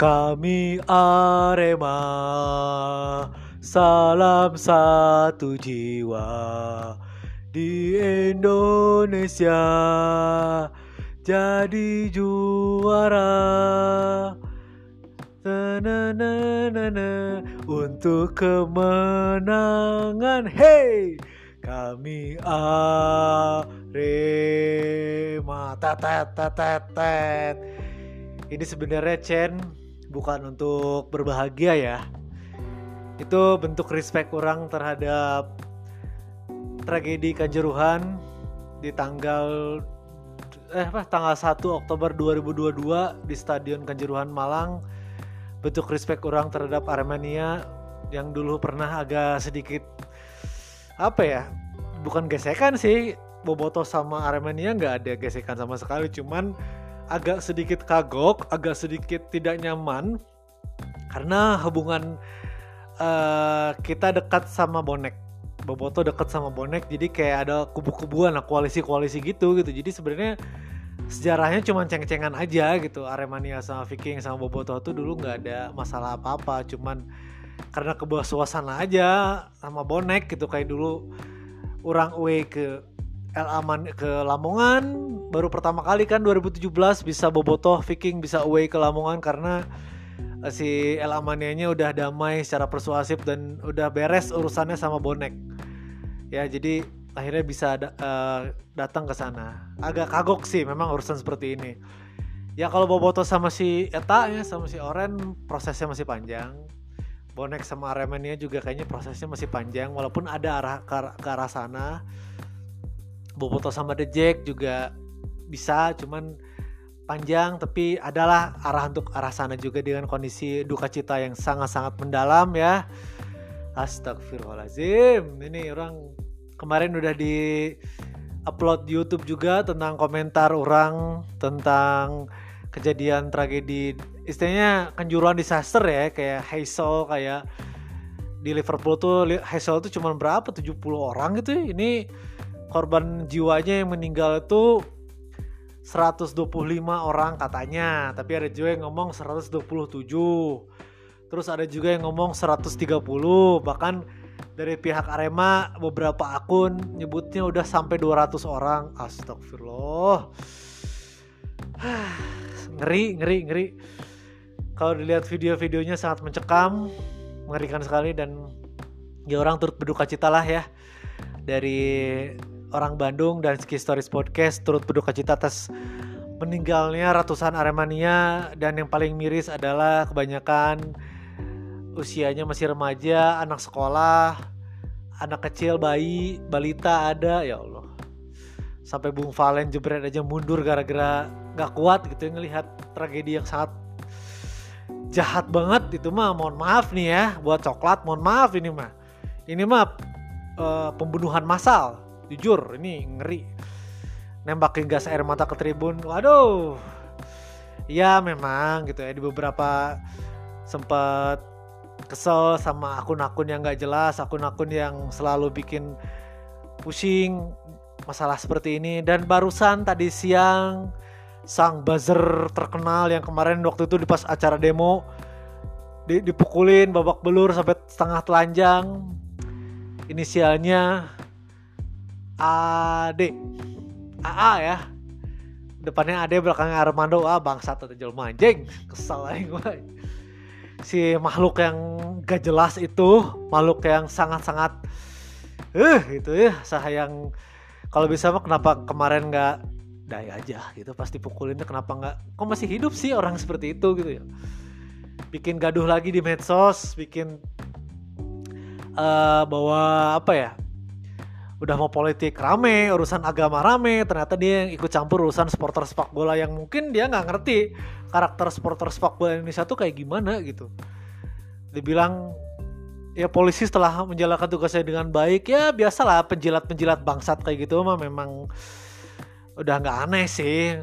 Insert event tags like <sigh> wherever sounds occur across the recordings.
Kami Arema Salam satu jiwa Di Indonesia. Jadi juara. Na, na, na, Untuk kemenangan. Hey Kami Arema. Tetet tetet tet Ini sebenarnya Chen bukan untuk berbahagia ya. Itu bentuk respect orang terhadap tragedi Kanjuruhan di tanggal eh apa tanggal 1 Oktober 2022 di Stadion Kanjuruhan Malang. Bentuk respect orang terhadap Aremania yang dulu pernah agak sedikit apa ya bukan gesekan sih Boboto sama Aremania nggak ada gesekan sama sekali. Cuman agak sedikit kagok, agak sedikit tidak nyaman karena hubungan uh, kita dekat sama bonek. Boboto dekat sama bonek, jadi kayak ada kubu-kubuan lah, koalisi-koalisi gitu gitu. Jadi sebenarnya sejarahnya cuma ceng-cengan aja gitu. Aremania sama Viking sama Boboto tuh dulu nggak ada masalah apa-apa, cuman karena kebawa suasana aja sama bonek gitu kayak dulu orang away ke El Aman ke Lamongan baru pertama kali kan 2017 bisa bobotoh Viking bisa away ke Lamongan karena eh, si El Amanianya udah damai secara persuasif dan udah beres urusannya sama bonek. Ya jadi akhirnya bisa da uh, datang ke sana. Agak kagok sih memang urusan seperti ini. Ya kalau bobotoh sama si Eta ya sama si Oren prosesnya masih panjang. Bonek sama Aremania juga kayaknya prosesnya masih panjang walaupun ada arah ke, ke arah sana Boboto sama The Jack juga bisa cuman panjang tapi adalah arah untuk arah sana juga dengan kondisi duka cita yang sangat-sangat mendalam ya. Astagfirullahaladzim ini orang kemarin udah di upload YouTube juga tentang komentar orang tentang kejadian tragedi istilahnya kanjuruhan disaster ya kayak Hazel kayak di Liverpool tuh Hazel tuh cuma berapa? 70 orang gitu ya. ini korban jiwanya yang meninggal itu 125 orang katanya. Tapi ada juga yang ngomong 127 terus ada juga yang ngomong 130 bahkan dari pihak Arema beberapa akun nyebutnya udah sampai 200 orang. Astagfirullah. <sighs> Ngeri ngeri ngeri. Kalau dilihat video-videonya sangat mencekam mengerikan sekali dan ya orang turut berduka cita lah ya. Dari orang Bandung dan Ski Stories Podcast turut berduka cita atas meninggalnya ratusan Aremania. Dan yang paling miris adalah kebanyakan usianya masih remaja, anak sekolah, anak kecil, bayi, balita ada. Ya Allah. Sampai Bung Valen jebret aja mundur gara-gara gak kuat gitu ya ngelihat tragedi yang sangat jahat banget. Itu mah mohon maaf nih ya buat coklat mohon maaf ini mah. Ini mah uh, pembunuhan massal jujur ini ngeri. Nembakin gas air mata ke tribun waduh. Ya memang gitu ya di beberapa sempat kesel sama akun-akun yang gak jelas akun-akun yang selalu bikin pusing masalah seperti ini. Dan barusan tadi siang sang buzzer terkenal yang kemarin waktu itu di pas acara demo dipukulin babak belur sampai setengah telanjang. Inisialnya AD AA ya. Depannya AD belakangnya Armando. Ah bangsat atau jelma anjing kesel aja gue si makhluk yang gak jelas itu makhluk yang sangat-sangat eh uh, gitu ya saya yang kalau bisa mah kenapa kemarin nggak dai aja gitu. Pasti pukulinnya kenapa nggak kok masih hidup sih orang seperti itu gitu ya. Bikin gaduh lagi di medsos bikin uh, bahwa apa ya udah mau politik rame, urusan agama rame, ternyata dia yang ikut campur urusan supporter sepak bola yang mungkin dia nggak ngerti karakter supporter sepak bola Indonesia tuh kayak gimana gitu. Dibilang ya polisi setelah menjalankan tugasnya dengan baik ya biasalah penjilat-penjilat bangsat kayak gitu mah memang udah nggak aneh sih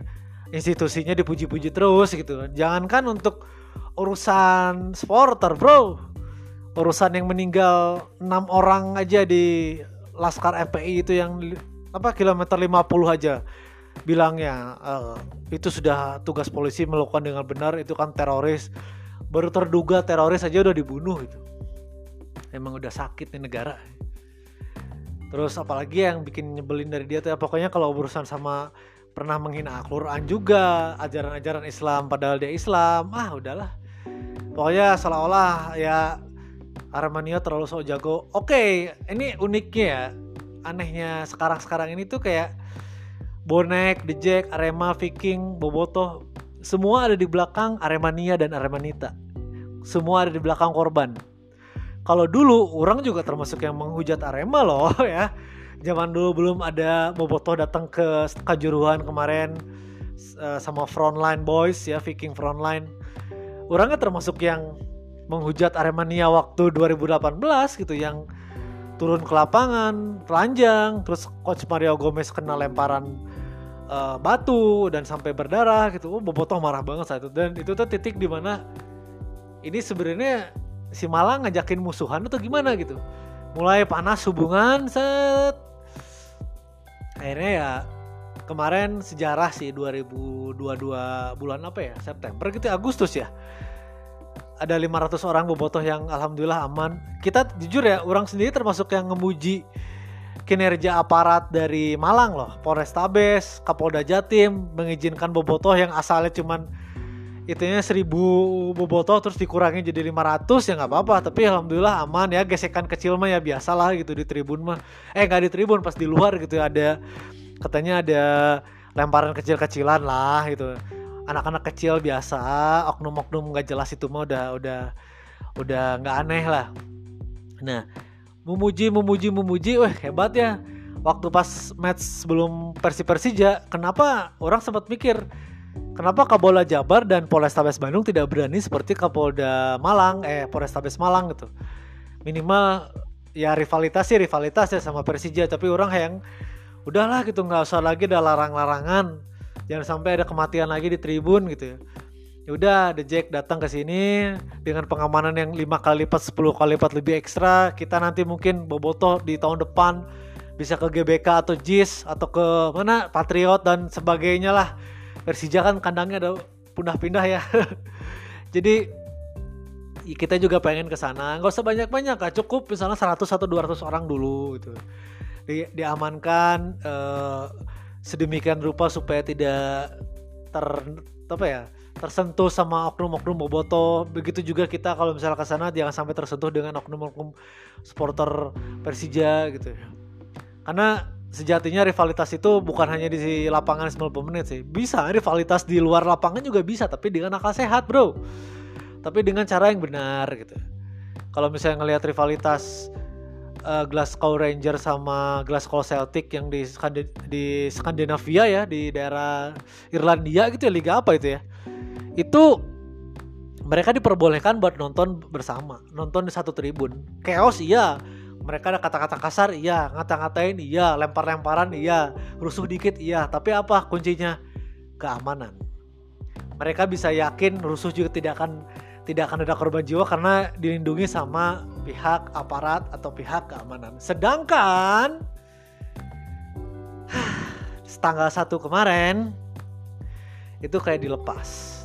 institusinya dipuji-puji terus gitu. Jangankan untuk urusan supporter bro, urusan yang meninggal enam orang aja di Laskar FPI itu yang apa kilometer 50 aja bilangnya uh, itu sudah tugas polisi melakukan dengan benar itu kan teroris. Baru terduga teroris aja udah dibunuh gitu. Emang udah sakit nih negara. Terus apalagi yang bikin nyebelin dari dia tuh ya, pokoknya kalau urusan sama pernah menghina Al-Quran juga ajaran-ajaran Islam padahal dia Islam ah udahlah. Pokoknya seolah-olah ya Armania terlalu sok jago. Oke okay, ini uniknya ya. Anehnya sekarang-sekarang ini tuh kayak bonek, The Jack, Arema, Viking, Boboto semua ada di belakang Aremania dan Aremanita semua ada di belakang korban. Kalau dulu orang juga termasuk yang menghujat Arema loh <laughs> ya. Zaman dulu belum ada Bobotoh datang ke Kajuruhan kemarin uh, sama Frontline Boys ya Viking Frontline. Orangnya termasuk yang menghujat Aremania waktu 2018 gitu yang turun ke lapangan telanjang terus coach Mario Gomez kena lemparan uh, batu dan sampai berdarah gitu. Oh, Bobotoh marah banget saat itu. Dan itu tuh titik di mana ini sebenarnya si Malang ngajakin musuhan atau gimana gitu. Mulai panas hubungan set. Akhirnya ya kemarin sejarah sih 2022 bulan apa ya? September gitu Agustus ya ada 500 orang bobotoh yang alhamdulillah aman. Kita jujur ya orang sendiri termasuk yang ngemuji kinerja aparat dari Malang loh. Polrestabes Kapolda Jatim mengizinkan bobotoh yang asalnya cuman itunya seribu bobotoh terus dikurangi jadi 500 ya nggak apa-apa. Tapi alhamdulillah aman ya gesekan kecil mah ya biasa lah gitu di tribun mah. Eh nggak di tribun pas di luar gitu ada katanya ada lemparan kecil-kecilan lah gitu anak-anak kecil biasa oknum-oknum nggak jelas itu mah udah udah udah nggak aneh lah nah memuji memuji memuji wah hebat ya waktu pas match sebelum Persi Persija kenapa orang sempat mikir Kenapa Kapolda Jabar dan Polrestabes Bandung tidak berani seperti Kapolda Malang, eh Polrestabes Malang gitu. Minimal ya rivalitas sih rivalitas ya sama Persija, tapi orang yang udahlah gitu nggak usah lagi ada larang-larangan. Jangan sampai ada kematian lagi di tribun gitu ya. Ya udah, The Jack datang ke sini dengan pengamanan yang lima kali lipat, 10 kali lipat lebih ekstra. Kita nanti mungkin bobotoh di tahun depan bisa ke GBK atau JIS atau ke mana Patriot dan sebagainya lah. Persija kan kandangnya ada pindah-pindah ya. <laughs> Jadi kita juga pengen ke sana. Nggak usah banyak-banyak kak. Cukup misalnya 100 atau 200 orang dulu gitu. Di, diamankan uh, sedemikian rupa supaya tidak ter apa ya tersentuh sama oknum-oknum boboto begitu juga kita kalau misalnya ke sana jangan sampai tersentuh dengan oknum-oknum supporter Persija gitu karena sejatinya rivalitas itu bukan hanya di lapangan 90 menit sih. Bisa rivalitas di luar lapangan juga bisa tapi dengan akal sehat, Bro. Tapi dengan cara yang benar gitu. Kalau misalnya ngelihat rivalitas uh, Glasgow Rangers sama Glasgow Celtic yang di di Skandinavia ya, di daerah Irlandia gitu ya, liga apa itu ya. Itu mereka diperbolehkan buat nonton bersama, nonton di satu tribun. Chaos iya, mereka ada kata-kata kasar iya. Ngata-ngatain iya. Lempar-lemparan iya. Rusuh dikit iya. Tapi apa kuncinya? Keamanan. Mereka bisa yakin rusuh juga tidak akan tidak akan ada korban jiwa karena dilindungi sama pihak aparat atau pihak keamanan. Sedangkan <sighs> tanggal satu kemarin itu kayak dilepas.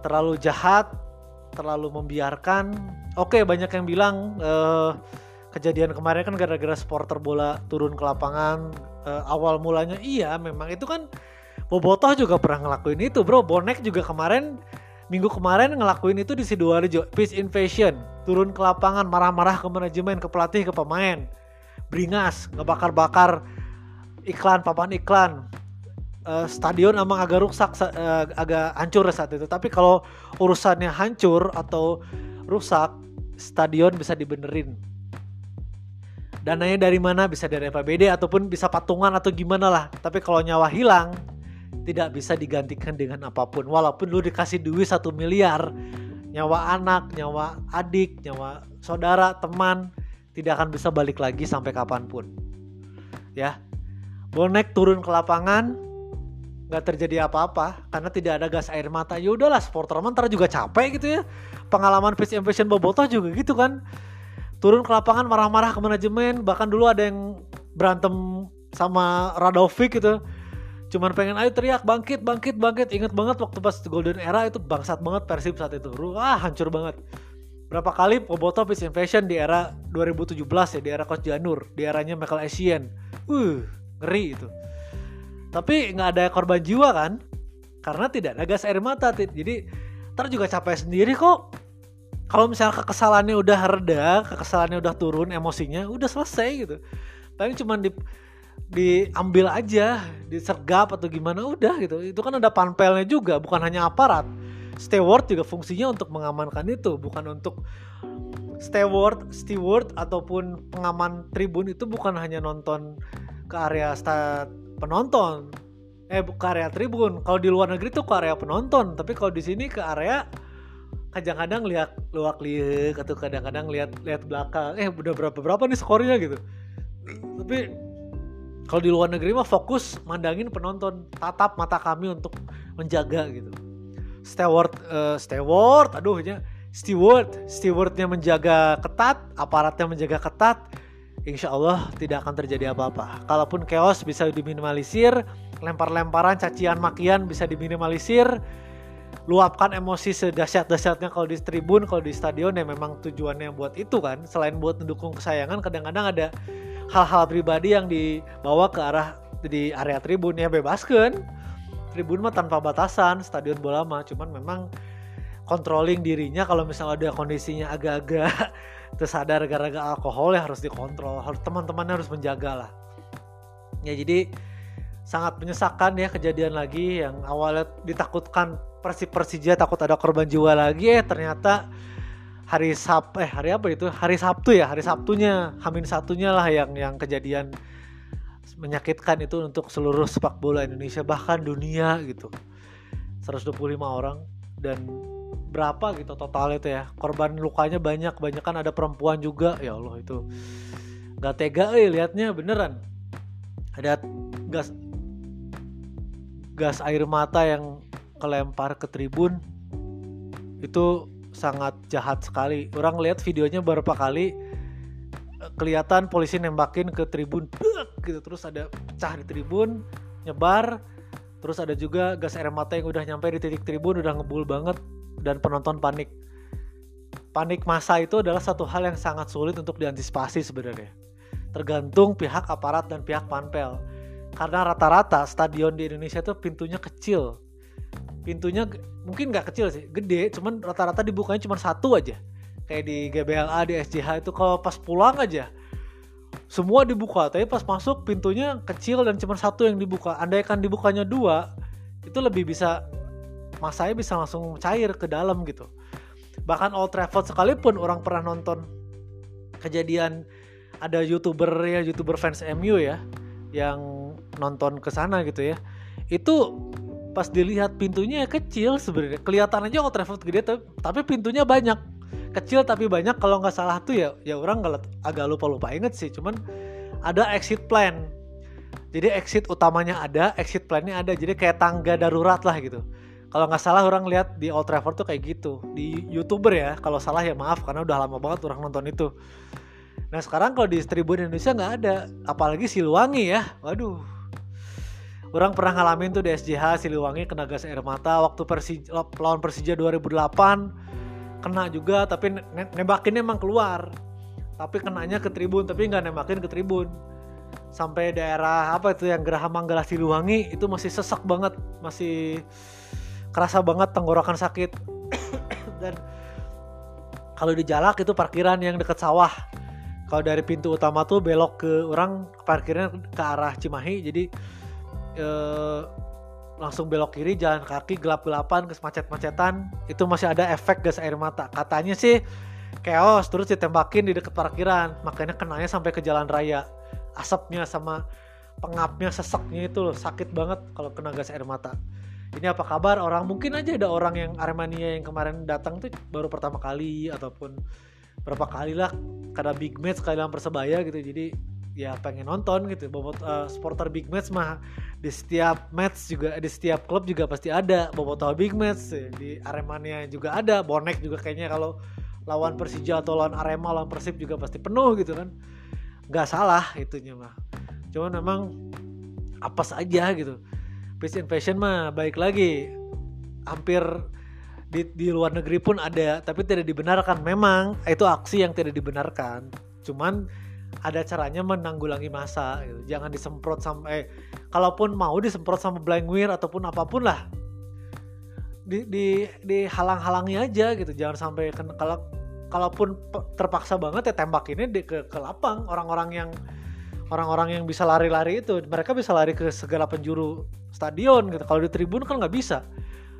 Terlalu jahat terlalu membiarkan. Oke banyak yang bilang uh, kejadian kemarin kan gara-gara supporter bola turun ke lapangan uh, awal mulanya iya memang itu kan Bobotoh juga pernah ngelakuin itu bro. Bonek juga kemarin minggu kemarin ngelakuin itu di Sidoarjo. Peace Invasion. Turun ke lapangan marah-marah ke manajemen ke pelatih ke pemain. Beringas ngebakar-bakar iklan papan iklan. Uh, stadion emang agak rusak uh, agak hancur saat itu. Tapi kalau urusannya hancur atau rusak stadion bisa dibenerin. Dananya dari mana? Bisa dari APBD ataupun bisa patungan atau gimana lah. Tapi kalau nyawa hilang tidak bisa digantikan dengan apa pun. Walaupun lu dikasih duit satu miliar nyawa anak nyawa adik nyawa saudara teman tidak akan bisa balik lagi sampai kapan pun. Ya. Bonek turun ke lapangan nggak terjadi apa-apa karena tidak ada gas air mata. Ya udahlah supporter ntar juga capek gitu ya. Pengalaman Face Invasion Bobotoh juga gitu kan. Turun ke lapangan marah-marah ke manajemen. Bahkan dulu ada yang berantem sama Radovic gitu cuman pengen ayo teriak bangkit bangkit bangkit. Inget banget waktu pas golden era itu bangsat banget Persib saat itu. Wah hancur banget. Berapa kali Bobotoh is invasion di era 2017 ya di era Coach Janur di eranya Michael Essien. Uh ngeri itu. Tapi nggak ada korban jiwa kan? Karena tidak ada gas air mata jadi ntar juga capek sendiri kok. Kalau misalnya kekesalannya udah reda kekesalannya udah turun emosinya udah selesai gitu. Paling cuma di diambil aja disergap atau gimana udah gitu. Itu kan ada panpelnya juga bukan hanya aparat. Steward juga fungsinya untuk mengamankan itu bukan untuk steward steward ataupun pengaman tribun itu bukan hanya nonton ke area stad penonton. Eh ke area tribun. Kalau di luar negeri tuh ke area penonton tapi kalau di sini ke area kadang-kadang lihat luak lihat atau kadang-kadang lihat lihat belakang. Eh udah berapa berapa nih skornya gitu. Tapi kalau di luar negeri mah fokus mandangin penonton tatap mata kami untuk menjaga gitu. Steward uh, steward aduh ya. Steward stewardnya menjaga ketat aparatnya menjaga ketat insya Allah tidak akan terjadi apa-apa. Kalaupun chaos bisa diminimalisir lempar-lemparan cacian makian bisa diminimalisir luapkan emosi sedahsyat-dahsyatnya kalau di tribun kalau di stadion ya memang tujuannya buat itu kan. Selain buat mendukung kesayangan kadang-kadang ada hal-hal pribadi yang dibawa ke arah di area tribun ya bebaskan tribun mah tanpa batasan stadion bola mah cuman memang controlling dirinya kalau misalnya ada kondisinya agak-agak <laughs> tersadar gara-gara alkohol ya harus dikontrol harus teman-temannya harus menjaga lah. Ya jadi sangat menyesakan ya kejadian lagi yang awalnya ditakutkan Persib Persija takut ada korban jiwa lagi eh ternyata hari Sab eh hari apa itu? Hari Sabtu ya hari Sabtunya Hamin satunya lah yang yang kejadian menyakitkan itu untuk seluruh sepak bola Indonesia bahkan dunia gitu. 125 orang dan berapa gitu total itu ya. Korban lukanya banyak banyak kan ada perempuan juga. Ya Allah itu nggak tega eh liatnya beneran. Ada gas gas air mata yang kelempar ke tribun. Itu sangat jahat sekali. Orang lihat videonya beberapa kali kelihatan polisi nembakin ke tribun gitu. Terus ada pecah di tribun nyebar. Terus ada juga gas air mata yang udah nyampe di titik tribun udah ngebul banget dan penonton panik. Panik masa itu adalah satu hal yang sangat sulit untuk diantisipasi sebenarnya. Tergantung pihak aparat dan pihak panpel. Karena rata-rata stadion di Indonesia itu pintunya kecil pintunya mungkin nggak kecil sih gede cuman rata-rata dibukanya cuma satu aja. Kayak di GBLA di SJH itu kalau pas pulang aja semua dibuka. Tapi pas masuk pintunya kecil dan cuma satu yang dibuka. Andaikan dibukanya dua itu lebih bisa masanya bisa langsung cair ke dalam gitu. Bahkan Old Trafford sekalipun orang pernah nonton kejadian ada youtuber ya youtuber fans MU ya yang nonton ke sana gitu ya. Itu pas dilihat pintunya kecil sebenarnya. Kelihatan aja Old Trafford gede tapi pintunya banyak. Kecil tapi banyak kalau nggak salah tuh ya ya orang nggak agak lupa lupa inget sih cuman ada exit plan. Jadi exit utamanya ada exit plannya ada. Jadi kayak tangga darurat lah gitu. Kalau nggak salah orang lihat di Old Trafford tuh kayak gitu. Di youtuber ya kalau salah ya maaf karena udah lama banget orang nonton itu. Nah sekarang kalau di Tribun Indonesia nggak ada. Apalagi Siluwangi ya. Waduh orang pernah ngalamin tuh di SJH Siliwangi kena gas air mata waktu Persija lawan Persija 2008 kena juga tapi nembakinnya emang keluar. Tapi kenanya ke tribun tapi nggak nembakin ke tribun. Sampai daerah apa itu yang Geraha Manggala Siliwangi itu masih sesak banget masih kerasa banget tenggorokan sakit. <coughs> Dan kalau di Jalak itu parkiran yang deket sawah. Kalau dari pintu utama tuh belok ke orang parkirnya ke arah Cimahi jadi eh, langsung belok kiri jalan kaki gelap-gelapan ke macet-macetan. Itu masih ada efek gas air mata. Katanya sih chaos terus ditembakin di dekat parkiran. Makanya kenanya sampai ke jalan raya. Asapnya sama pengapnya seseknya itu loh sakit banget kalau kena gas air mata. Ini apa kabar? Orang mungkin aja ada orang yang Armania yang kemarin datang tuh baru pertama kali ataupun berapa kali lah karena big match kali dalam persebaya gitu. Jadi ya pengen nonton gitu. Bobot uh, supporter big match mah di setiap match juga di setiap klub juga pasti ada bobotoh big match. Di Aremania juga ada bonek juga kayaknya kalau lawan Persija atau lawan Arema lawan Persib juga pasti penuh gitu kan. Nggak salah itunya mah. Cuman memang apa saja gitu. Peace invasion mah baik lagi. Hampir di, di luar negeri pun ada tapi tidak dibenarkan. Memang itu aksi yang tidak dibenarkan. Cuman ada caranya menanggulangi masa gitu. jangan disemprot sampai eh, kalaupun mau disemprot sama Blankweir ataupun apa pun lah. Di di dihalang-halangi aja gitu. Jangan sampai kalau kalaupun terpaksa banget ya tembak ini di, ke ke lapang. Orang-orang yang orang-orang yang bisa lari-lari itu mereka bisa lari ke segala penjuru stadion gitu. Kalau di tribun kan nggak bisa.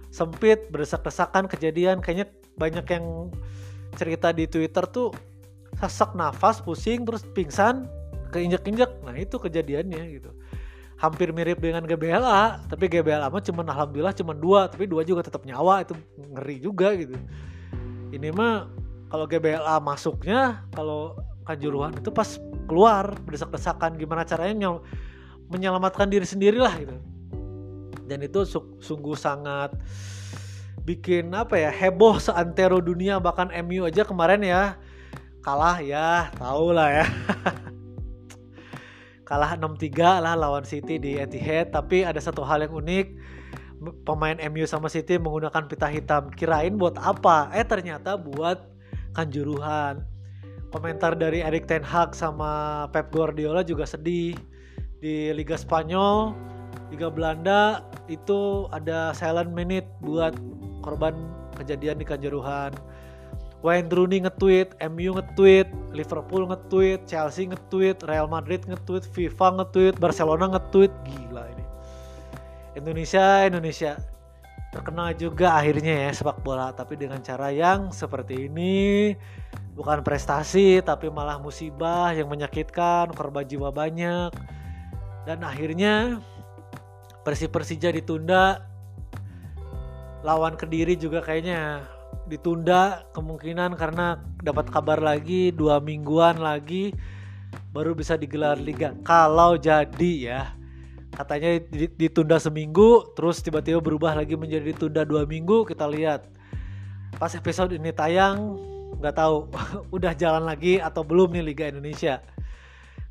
Sempit berdesak-desakan kejadian. Kayaknya banyak yang cerita di Twitter tuh sesak nafas pusing terus pingsan keinjek-injek. Nah itu kejadiannya gitu. Hampir mirip dengan GBLA tapi GBLA mah cuman alhamdulillah cuman dua tapi dua juga tetap nyawa itu ngeri juga gitu. Ini mah kalau GBLA masuknya kalau kanjuruhan itu pas keluar berdesak-desakan gimana caranya nyel menyelamatkan diri sendiri lah gitu. Dan itu sungguh sangat bikin apa ya heboh seantero dunia bahkan MU aja kemarin ya kalah ya tahu lah ya. <laughs> Kalah 6-3 lah lawan City di Etihad. Tapi ada satu hal yang unik pemain MU sama City menggunakan pita hitam. Kirain buat apa? Eh ternyata buat kanjuruhan. Komentar dari Erik Ten Hag sama Pep Guardiola juga sedih. Di Liga Spanyol Liga Belanda itu ada silent minute buat korban kejadian di kanjuruhan Wayne Rooney nge-tweet, MU nge-tweet, Liverpool nge-tweet, Chelsea nge-tweet, Real Madrid nge-tweet, FIFA nge-tweet, Barcelona nge-tweet, gila ini. Indonesia, Indonesia. Terkenal juga akhirnya ya sepak bola, tapi dengan cara yang seperti ini. Bukan prestasi tapi malah musibah yang menyakitkan, korban jiwa banyak. Dan akhirnya Persib Persija ditunda. Lawan Kediri juga kayaknya ditunda kemungkinan karena dapat kabar lagi dua mingguan lagi baru bisa digelar liga. Kalau jadi ya katanya ditunda seminggu terus tiba-tiba berubah lagi menjadi ditunda dua minggu kita lihat. Pas episode ini tayang nggak tahu <laughs> udah jalan lagi atau belum nih Liga Indonesia.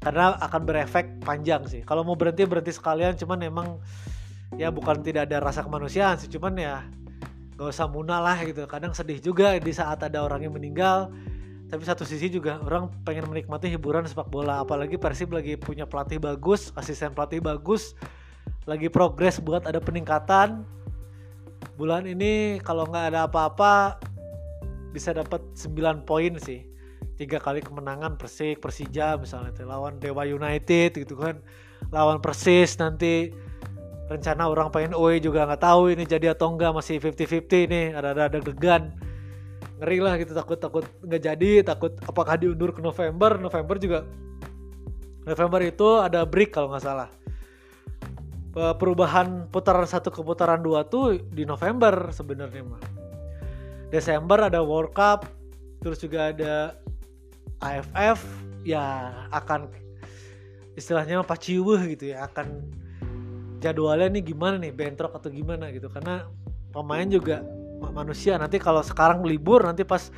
Karena akan berefek panjang sih. Kalau mau berhenti berhenti sekalian cuman emang ya bukan tidak ada rasa kemanusiaan sih cuman ya gak usah munah lah gitu. Kadang sedih juga di saat ada orang yang meninggal. Tapi satu sisi juga orang pengen menikmati hiburan sepak bola. Apalagi Persib lagi punya pelatih bagus asisten pelatih bagus. Lagi progres buat ada peningkatan. Bulan ini kalau nggak ada apa-apa bisa dapat 9 poin sih. Tiga kali kemenangan Persik Persija misalnya lawan Dewa United gitu kan. Lawan Persis nanti rencana orang pengen OE juga nggak tahu ini jadi atau enggak masih 50-50 nih ada ada deg-degan. Ngeri lah gitu takut takut nggak jadi takut apakah diundur ke November. November juga November itu ada break kalau nggak salah. Perubahan putaran satu ke putaran dua tuh di November sebenarnya mah Desember ada World Cup terus juga ada AFF ya akan istilahnya paciwuh gitu ya akan jadwalnya nih gimana nih? Bentrok atau gimana gitu? Karena pemain juga manusia. Nanti kalau sekarang libur nanti pas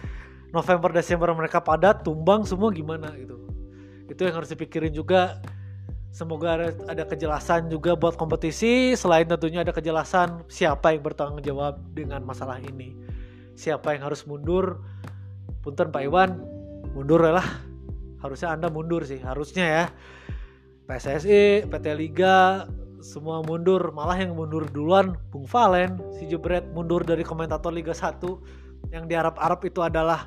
November Desember mereka padat tumbang semua gimana gitu? Itu yang harus dipikirin juga. Semoga ada, ada kejelasan juga buat kompetisi. Selain tentunya ada kejelasan siapa yang bertanggung jawab dengan masalah ini. Siapa yang harus mundur? Punten Pak Iwan. Mundur lah. Harusnya anda mundur sih. Harusnya ya. PSSI PT Liga semua mundur malah yang mundur duluan Bung Valen si Jebret mundur dari komentator Liga 1 yang diharap-harap itu adalah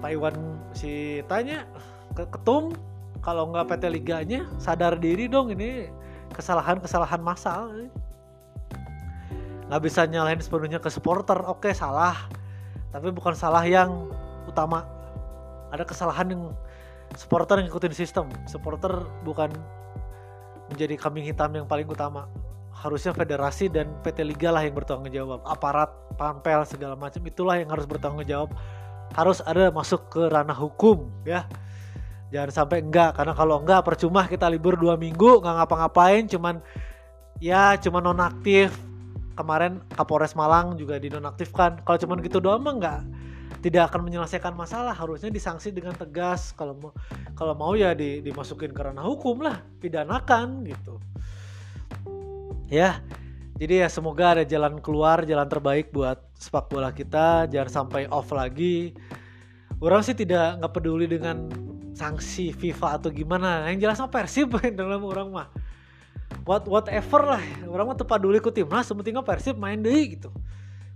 Pak Iwan si tanya ke ketum kalau nggak PT Liganya sadar diri dong ini kesalahan-kesalahan massal. Nggak bisa nyalahin sepenuhnya ke supporter oke salah. Tapi bukan salah yang utama. Ada kesalahan yang supporter yang ngikutin sistem. Supporter bukan menjadi kambing hitam yang paling utama. Harusnya federasi dan PT Liga lah yang bertanggung jawab. Aparat pampel segala macam itulah yang harus bertanggung jawab. Harus ada masuk ke ranah hukum ya. Jangan sampai enggak karena kalau enggak percuma kita libur dua minggu nggak ngapa-ngapain cuman ya cuma nonaktif. Kemarin Kapolres Malang juga dinonaktifkan. Kalau cuman gitu doang mah enggak tidak akan menyelesaikan masalah harusnya disanksi dengan tegas. Kalau mau kalau mau ya di, dimasukin ke ranah hukum lah pidanakan gitu. Ya jadi ya semoga ada jalan keluar jalan terbaik buat sepak bola kita. Jangan sampai off lagi. Orang sih tidak nggak peduli dengan sanksi FIFA atau gimana. Yang jelas mah Persib <laughs> dalam orang mah. What whatever lah. Orang mah tepat dulu ikut timnas sementing Persib main deh gitu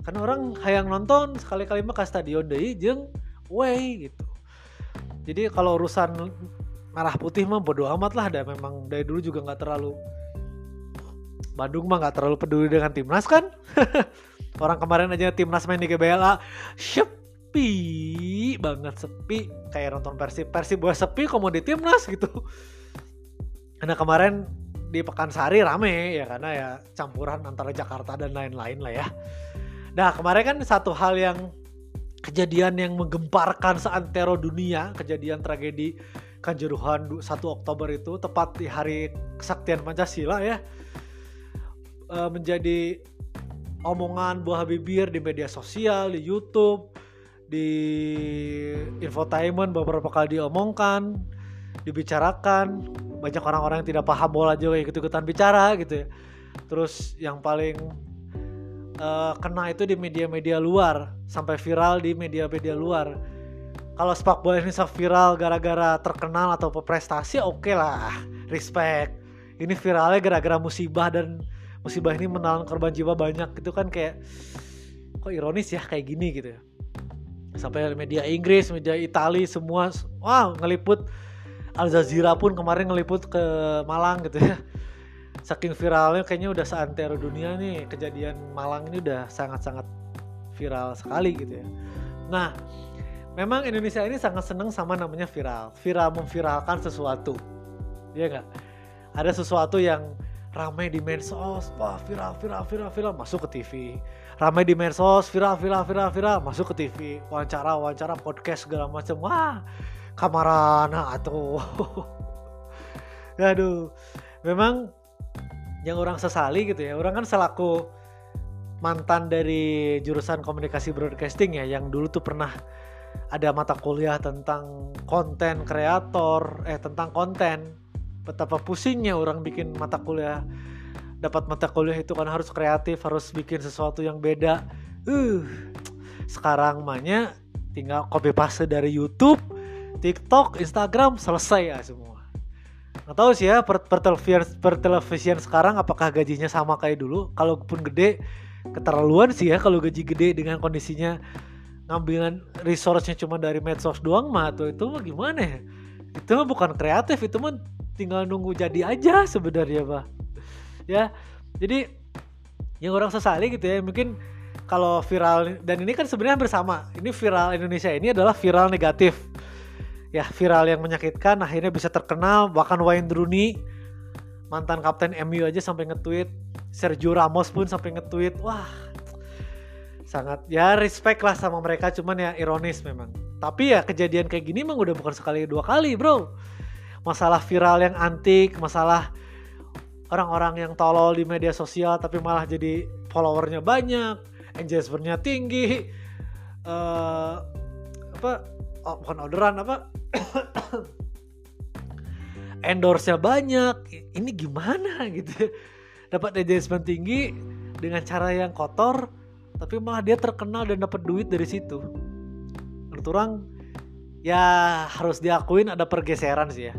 karena orang hayang nonton sekali-kali mah ke stadion deh jeng way gitu. Jadi kalau urusan merah putih mah bodo amat lah dan memang dari dulu juga nggak terlalu Bandung mah nggak terlalu peduli dengan timnas kan? <laughs> Orang kemarin aja timnas main di GBLA sepi banget sepi. Kayak nonton Persib Persib buat sepi mau di timnas gitu. Karena kemarin di Pekansari rame ya karena ya campuran antara Jakarta dan lain-lain lah ya nah kemarin kan satu hal yang kejadian yang menggemparkan seantero dunia kejadian tragedi Kanjuruhan 1 Oktober itu tepat di hari kesaktian Pancasila ya uh, menjadi omongan buah bibir di media sosial, di YouTube, di infotainment beberapa kali diomongkan, dibicarakan. Banyak orang-orang yang tidak paham bola juga ikut-ikutan bicara gitu ya. Terus yang paling uh, kena itu di media-media luar, sampai viral di media-media luar. Kalau sepak bola ini viral gara-gara terkenal atau prestasi oke okay lah, respect. Ini viralnya gara-gara musibah dan musibah ini menelan korban jiwa banyak gitu kan kayak kok ironis ya kayak gini gitu sampai media Inggris media Italia semua wow ngeliput Al Jazeera pun kemarin ngeliput ke Malang gitu ya saking viralnya kayaknya udah seantero dunia nih kejadian Malang ini udah sangat-sangat viral sekali gitu ya nah memang Indonesia ini sangat seneng sama namanya viral viral memviralkan sesuatu ya nggak ada sesuatu yang ramai di medsos, wah viral, viral, viral, viral, masuk ke TV. Ramai di medsos, viral, viral, viral, viral, masuk ke TV. Wawancara, wawancara, podcast segala macam. Wah, kamarana atau <laughs> Aduh, memang yang orang sesali gitu ya. Orang kan selaku mantan dari jurusan komunikasi broadcasting ya, yang dulu tuh pernah ada mata kuliah tentang konten kreator, eh tentang konten. Betapa pusingnya orang bikin mata kuliah dapat mata kuliah itu kan harus kreatif harus bikin sesuatu yang beda. Uh sekarang mahnya tinggal copy paste dari YouTube TikTok Instagram selesai ya semua nggak tahu sih ya per, per televisian per televisian sekarang apakah gajinya sama kayak dulu? Kalaupun gede keterlaluan sih ya kalau gaji gede dengan kondisinya ngambilan resource-nya cuma dari medsos doang mah tuh itu mah gimana ya? Itu mah bukan kreatif itu mah tinggal nunggu jadi aja sebenarnya pak ya jadi yang orang sesali gitu ya mungkin kalau viral dan ini kan sebenarnya bersama ini viral Indonesia ini adalah viral negatif ya viral yang menyakitkan akhirnya bisa terkenal. Bahkan Wayne Rooney mantan kapten MU aja sampai nge-tweet. Sergio Ramos pun sampai nge-tweet. Wah sangat ya respect lah sama mereka. Cuman ya ironis memang. Tapi ya kejadian kayak gini emang udah bukan sekali dua kali bro. Masalah viral yang antik, masalah orang-orang yang tolol di media sosial tapi malah jadi followernya banyak, engagementnya tinggi, uh, apa oh, bukan orderan apa <coughs> endorse-nya banyak. Ini gimana gitu? Dapat engagement tinggi dengan cara yang kotor, tapi malah dia terkenal dan dapat duit dari situ. Menurut orang ya harus diakuin ada pergeseran sih ya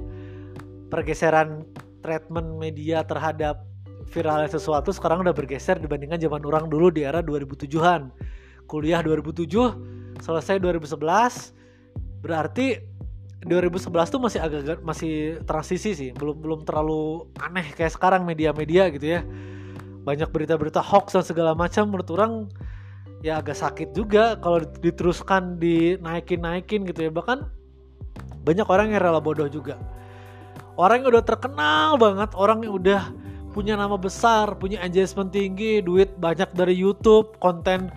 pergeseran treatment media terhadap viralnya sesuatu sekarang udah bergeser dibandingkan zaman orang dulu di era 2007-an. Kuliah 2007, selesai 2011. Berarti 2011 tuh masih agak masih transisi sih, belum belum terlalu aneh kayak sekarang media-media gitu ya. Banyak berita-berita hoax dan segala macam menurut orang ya agak sakit juga kalau diteruskan dinaikin-naikin gitu ya. Bahkan banyak orang yang rela bodoh juga orang yang udah terkenal banget orang yang udah punya nama besar punya engagement tinggi duit banyak dari YouTube konten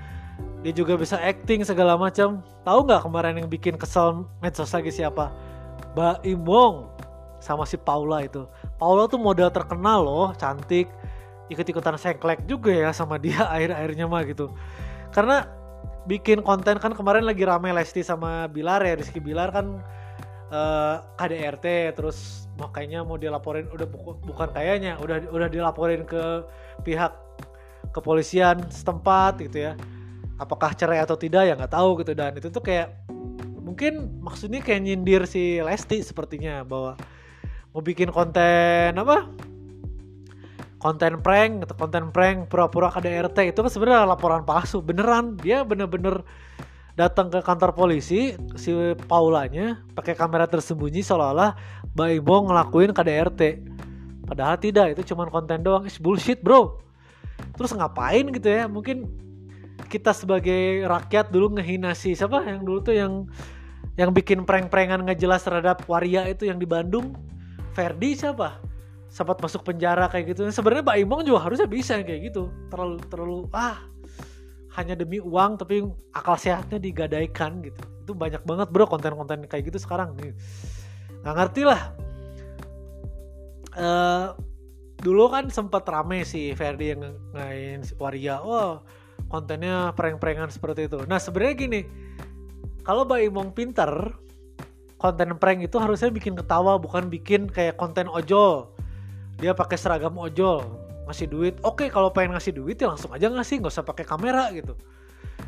dia juga bisa acting segala macam. Tahu nggak kemarin yang bikin kesel medsos lagi siapa? Mbak Imong sama si Paula itu. Paula tuh model terkenal loh cantik ikut-ikutan sengklek juga ya sama dia <laughs> akhir-akhirnya mah gitu. Karena bikin konten kan kemarin lagi rame Lesti sama Bilar ya Rizky Bilar kan uh, KDRT terus makanya mau dilaporin udah bu bukan kayaknya udah udah dilaporin ke pihak kepolisian setempat gitu ya apakah cerai atau tidak ya nggak tahu gitu. Dan itu tuh kayak mungkin maksudnya kayak nyindir si Lesti sepertinya bahwa mau bikin konten apa? Konten prank atau konten prank pura-pura KDRT itu kan sebenarnya laporan palsu. Beneran dia bener-bener datang ke kantor polisi si Paulanya pakai kamera tersembunyi seolah-olah Mbak Ibo ngelakuin KDRT padahal tidak itu cuma konten doang. Is bullshit bro. Terus ngapain gitu ya? Mungkin kita sebagai rakyat dulu ngehina si siapa? Yang dulu tuh yang yang bikin prank-prankan nggak jelas terhadap waria itu yang di Bandung. Ferdi siapa? Sempat masuk penjara kayak gitu. Sebenarnya Mbak Imong juga harusnya bisa kayak gitu. Terlalu terlalu ah hanya demi uang tapi akal sehatnya digadaikan gitu. Itu banyak banget bro konten-konten kayak gitu sekarang nih. Nggak ngerti lah. Uh, dulu kan sempat rame si Ferdi yang ngain Waria. Oh kontennya prank-prankan seperti itu. Nah sebenarnya gini kalau Mbak Imong pinter konten prank itu harusnya bikin ketawa bukan bikin kayak konten ojol. Dia pakai seragam ojol ngasih duit. Oke kalau pengen ngasih duit ya langsung aja ngasih nggak usah pakai kamera gitu.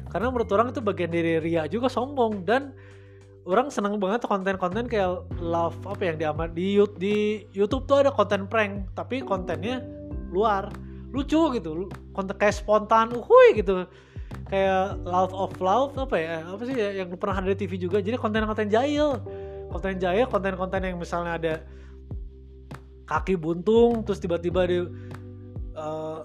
Karena menurut orang itu bagian dari ria juga sombong dan orang seneng banget konten-konten kayak love apa yang diamat di di YouTube tuh ada konten prank tapi kontennya luar lucu gitu konten kayak spontan uhui gitu. Kayak love of love apa ya apa sih ya, yang pernah ada di TV juga. Jadi konten-konten jahil. Konten jahil konten-konten yang misalnya ada kaki buntung terus tiba-tiba dia uh,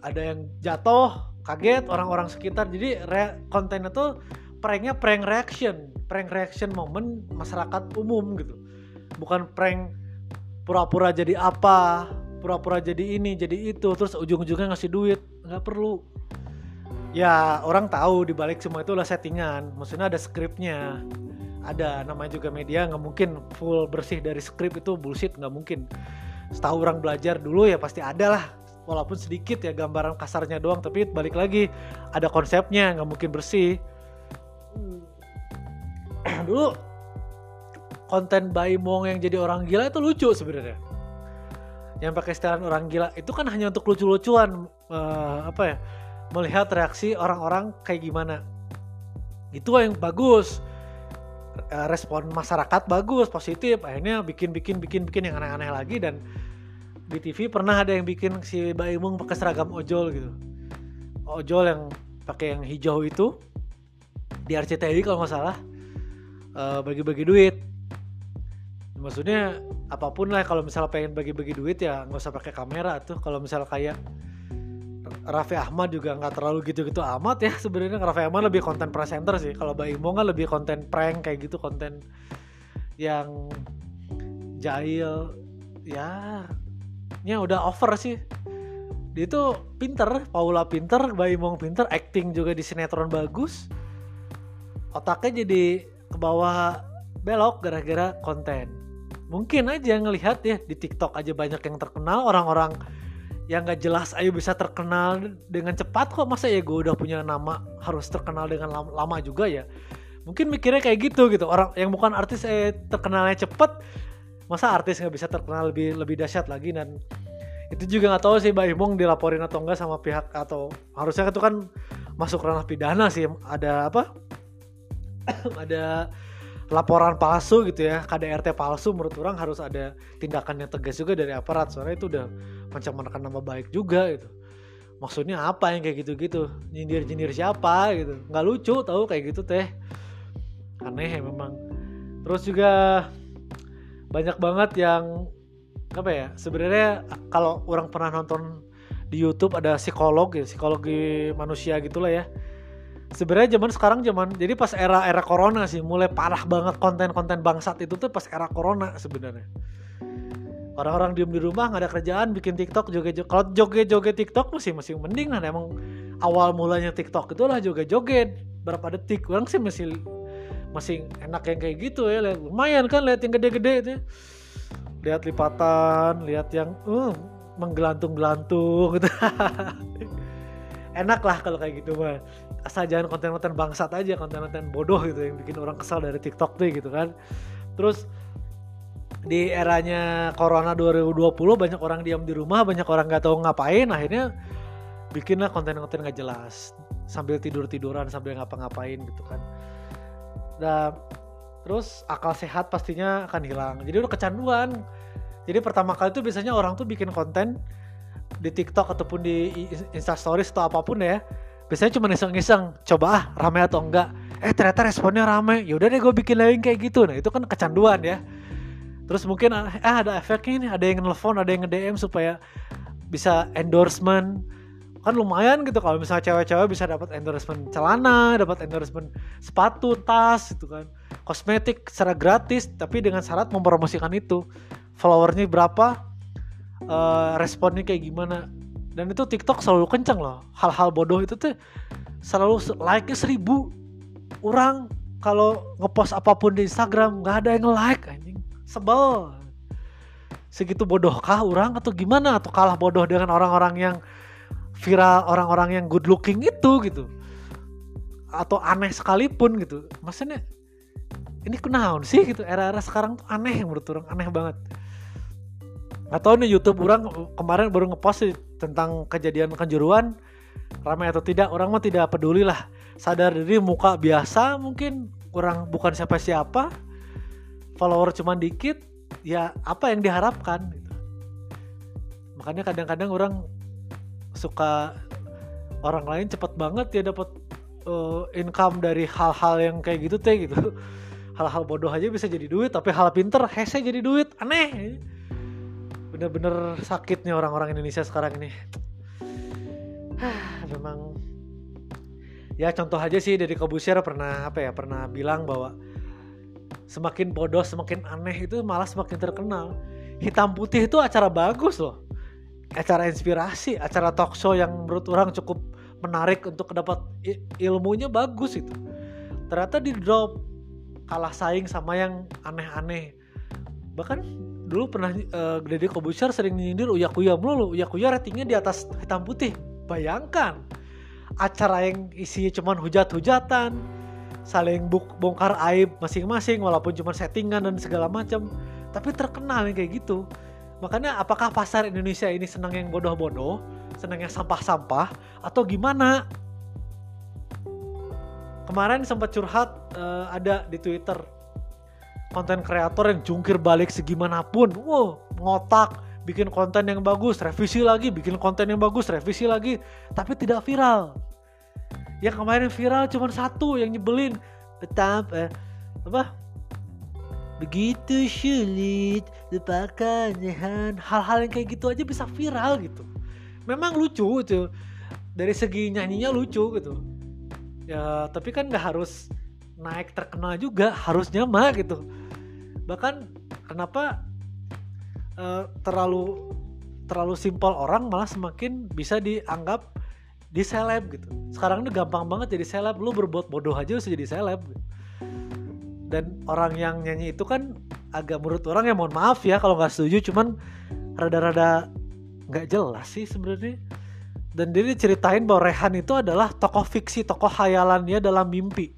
ada yang jatuh kaget orang-orang sekitar. Jadi re- kontennya tuh pranknya prank reaction. Prank reaction momen masyarakat umum gitu. Bukan prank pura-pura jadi apa pura-pura jadi ini jadi itu terus ujung-ujungnya ngasih duit. Nggak perlu. Ya orang tahu dibalik semua itu lah settingan. Maksudnya ada skripnya. Ada namanya juga media nggak mungkin full bersih dari skrip itu bullshit nggak mungkin. Setahu orang belajar dulu ya pasti ada lah. Walaupun sedikit ya gambaran kasarnya doang tapi balik lagi ada konsepnya nggak mungkin bersih. Dulu konten Baimong yang jadi orang gila itu lucu sebenarnya yang pakai setelan orang gila. Itu kan hanya untuk lucu-lucuan uh, apa ya melihat reaksi orang-orang kayak gimana. Itu yang bagus. Eh, respon masyarakat bagus positif. Akhirnya bikin bikin bikin bikin yang aneh-aneh lagi. Dan di TV pernah ada yang bikin si Mbak Imung pakai seragam ojol gitu. Ojol yang pakai yang hijau itu. Di RCTI kalau nggak salah. Uh, bagi-bagi duit maksudnya apa pun lah kalau misalnya pengen bagi-bagi duit ya nggak usah pakai kamera tuh. Kalau misalnya kayak Raffi Ahmad juga nggak terlalu gitu-gitu amat ya sebenarnya. Raffi Ahmad lebih konten presenter sih. Kalau Mbak Imo kan lebih konten prank kayak gitu konten yang jahil. Ya ya udah over sih. Dia tuh pinter Paula pinter Mbak Imong pinter acting juga di sinetron bagus. Otaknya jadi ke bawah belok gara-gara konten mungkin aja ngelihat ya di TikTok aja banyak yang terkenal orang-orang yang gak jelas ayo bisa terkenal dengan cepat kok masa ya gue udah punya nama harus terkenal dengan lama, lama juga ya. Mungkin mikirnya kayak gitu gitu orang yang bukan artis eh terkenalnya cepet masa artis nggak bisa terkenal lebih lebih dahsyat lagi? Dan itu juga nggak tahu sih Mbak Imong dilaporin atau enggak sama pihak atau harusnya itu kan masuk ranah pidana sih ada apa? <coughs> Ada laporan palsu gitu ya. KDRT palsu menurut orang harus ada tindakan yang tegas juga dari aparat. Soalnya itu udah macam menekan nama baik juga gitu. Maksudnya apa yang kayak gitu-gitu? Nyindir-nyindir siapa gitu? Nggak lucu tahu kayak gitu teh. Aneh ya memang. Terus juga banyak banget yang apa ya sebenarnya kalau orang pernah nonton di YouTube ada psikolog ya psikologi manusia gitulah ya sebenarnya zaman sekarang zaman jadi pas era era corona sih mulai parah banget konten-konten bangsat itu tuh pas era corona sebenarnya. Orang-orang diem di rumah nggak ada kerjaan bikin TikTok joget-joget. Kalau joget-joget TikTok masih masih mending emang awal mulanya TikTok itulah joget-joget. Berapa detik orang sih masih masih enak yang kayak gitu ya lihat. Lumayan kan lihat yang gede-gede itu lihat lipatan lihat yang uh, menggelantung-gelantung gitu. <laughs> Enak lah kalau kayak gitu mah asal jangan konten-konten bangsat aja konten-konten bodoh gitu yang bikin orang kesal dari TikTok tuh gitu kan. Terus di eranya corona 2020 banyak orang diam di rumah banyak orang nggak tahu ngapain akhirnya bikinlah konten-konten nggak jelas. Sambil tidur tiduran sambil ngapa-ngapain gitu kan. Dan terus akal sehat pastinya akan hilang. Jadi udah kecanduan. Jadi pertama kali tuh biasanya orang tuh bikin konten di TikTok ataupun di Insta Stories atau apa pun ya biasanya cuma iseng-iseng coba ah rame atau enggak? Eh ternyata responnya rame. Yaudah deh gue bikin lagi kayak gitu. Nah itu kan kecanduan ya. Terus mungkin ah ada efeknya nih ada yang nelfon ada yang nge-DM supaya bisa endorsement. Kan lumayan gitu kalau misalnya cewek-cewek bisa dapat endorsement celana dapat endorsement sepatu tas itu kan. Kosmetik secara gratis tapi dengan syarat mempromosikan itu. Followernya berapa uh, responnya kayak gimana dan itu TikTok selalu kenceng loh. Hal-hal bodoh itu tuh selalu like-nya seribu orang. Kalau ngepost apa pun di Instagram nggak ada yang like sebel. Segitu bodohkah orang atau gimana? Atau kalah bodoh dengan orang-orang yang viral orang-orang yang good looking itu gitu. Atau aneh sekalipun gitu. Maksudnya ini kenaun sih gitu. Era-era sekarang tuh aneh menurut orang aneh banget. Atau nih YouTube orang kemarin baru ngepost tentang kejadian kanjuruan ramai atau tidak orang mah tidak peduli lah sadar diri muka biasa mungkin kurang bukan siapa-siapa follower cuma dikit ya apa yang diharapkan gitu. makanya kadang-kadang orang suka orang lain cepet banget ya dapat uh, income dari hal-hal yang kayak gitu teh gitu. Hal-hal bodoh aja bisa jadi duit tapi hal pinter hese jadi duit aneh bener-bener sakitnya orang-orang Indonesia sekarang ini. Memang. Ya contoh aja sih dari Kobusier pernah apa ya pernah bilang bahwa semakin bodoh semakin aneh itu malah semakin terkenal. Hitam putih itu acara bagus loh. Acara inspirasi acara talk show yang menurut orang cukup menarik untuk dapat ilmunya bagus itu. Ternyata di drop kalah saing sama yang aneh-aneh. Bahkan dulu pernah uh, Deddy Kobusier sering nyindir Uya Kuya mulu Uya Kuya ratingnya di atas hitam putih. Bayangkan. Acara yang isinya cuman hujat-hujatan saling bongkar aib masing-masing walaupun cuma settingan dan segala macam. Tapi terkenal yang kayak gitu. Makanya apakah pasar Indonesia ini senang yang bodoh-bodoh? Senang yang sampah-sampah? Atau gimana? Kemarin sempat curhat uh, ada di Twitter konten kreator yang jungkir balik segimanapun. Wow ngotak bikin konten yang bagus revisi lagi bikin konten yang bagus revisi lagi tapi tidak viral. Yang kemarin viral cuma satu yang nyebelin. Betapa eh, apa? Begitu sulit lupakan hal-hal yang kayak gitu aja bisa viral gitu. Memang lucu itu. Dari segi nyanyinya lucu gitu. Ya tapi kan nggak harus naik terkenal juga harusnya mah gitu bahkan kenapa uh, terlalu terlalu simpel orang malah semakin bisa dianggap di seleb gitu. Sekarang ini gampang banget jadi seleb. Lu berbuat bodoh aja bisa jadi seleb. Dan orang yang nyanyi itu kan agak menurut orang ya mohon maaf ya kalau nggak setuju. Cuman rada-rada nggak jelas sih sebenarnya. Dan dia ceritain bahwa Rehan itu adalah tokoh fiksi tokoh hayalan dia dalam mimpi.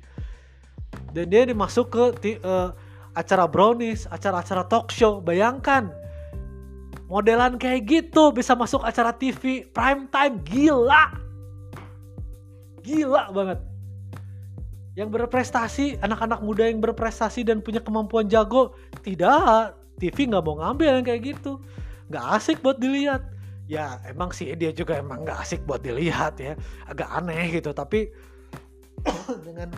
Dan dia dimasuk ke uh, acara brownies acara-acara talk show bayangkan modelan kayak gitu bisa masuk acara TV prime time gila Gila banget. Yang berprestasi, anak-anak muda yang berprestasi dan punya kemampuan jago, tidak. TV nggak mau ngambil yang kayak gitu. Nggak asik buat dilihat. Ya emang sih dia juga emang nggak asik buat dilihat ya. Agak aneh gitu. Tapi <coughs> dengan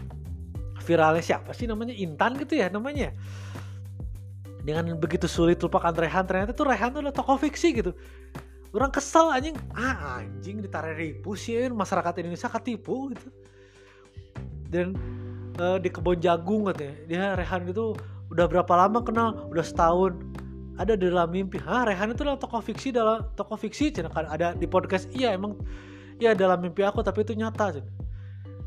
viralnya siapa sih? Namanya Intan gitu ya namanya. Dengan begitu sulit lupakan Rehan ternyata tuh Rehan tuh adalah tokoh fiksi gitu. Orang kesel anjing. Ah anjing ditarik ribu sih masyarakat Indonesia ketipu gitu. Dan uh, di kebun jagung katanya dia Rehan itu udah berapa lama kenal? Udah setahun. Ada di dalam mimpi. Ah Rehan itu adalah tokoh fiksi dalam tokoh fiksi cina? Kan ada di podcast. Iya emang iya dalam mimpi aku tapi itu nyata cina.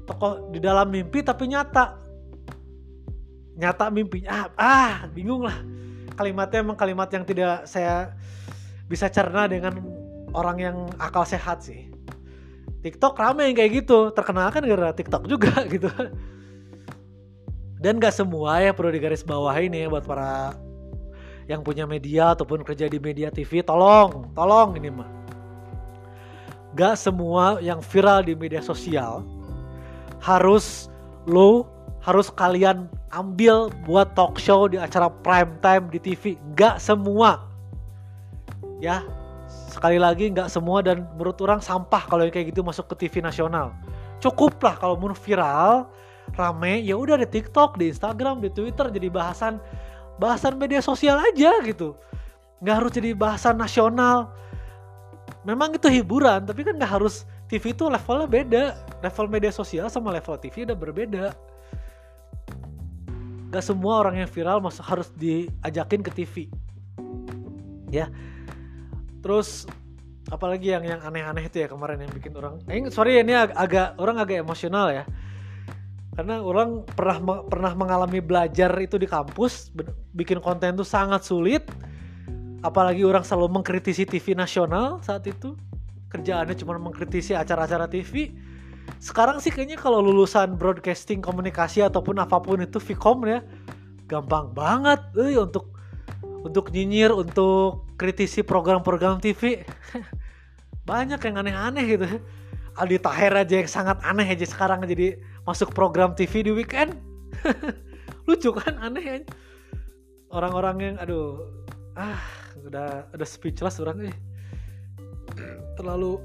tokoh di dalam mimpi tapi nyata nyata mimpi. Ah, ah bingung lah. Kalimatnya emang kalimat yang tidak saya bisa cerna dengan orang yang akal sehat sih. TikTok rame yang kayak gitu. Terkenal kan gara TikTok juga <laughs> gitu. Dan gak semua ya perlu digaris bawah ini buat para yang punya media ataupun kerja di media TV tolong tolong ini mah. Gak semua yang viral di media sosial harus lo harus kalian ambil buat talk show di acara prime time di TV gak semua. Ya sekali lagi nggak semua dan menurut orang sampah kalau yang kayak gitu masuk ke TV nasional. Cukup lah kalau mau viral rame ya udah di TikTok di Instagram di Twitter jadi bahasan bahasan media sosial aja gitu. Nggak harus jadi bahasan nasional. Memang itu hiburan tapi kan nggak harus TV itu levelnya beda. Level media sosial sama level TV udah berbeda Gak semua orang yang viral masuk harus diajakin ke TV ya. Terus apalagi yang yang aneh-aneh itu ya kemarin yang bikin orang eh, sorry ini ag agak orang agak emosional ya. Karena orang pernah pernah mengalami belajar itu di kampus bikin konten itu sangat sulit. Apalagi orang selalu mengkritisi TV nasional saat itu. Kerjaannya cuma mengkritisi acara-acara TV sekarang sih kayaknya kalau lulusan broadcasting komunikasi ataupun apa pun itu Vcom ya gampang banget eh untuk untuk nyinyir untuk kritisi program-program TV <laughs> banyak yang aneh-aneh gitu. Aldi Taher aja yang sangat aneh aja sekarang jadi masuk program TV di weekend. <laughs> Lucu kan aneh ya orang-orang yang aduh ah udah udah speechless orang nih terlalu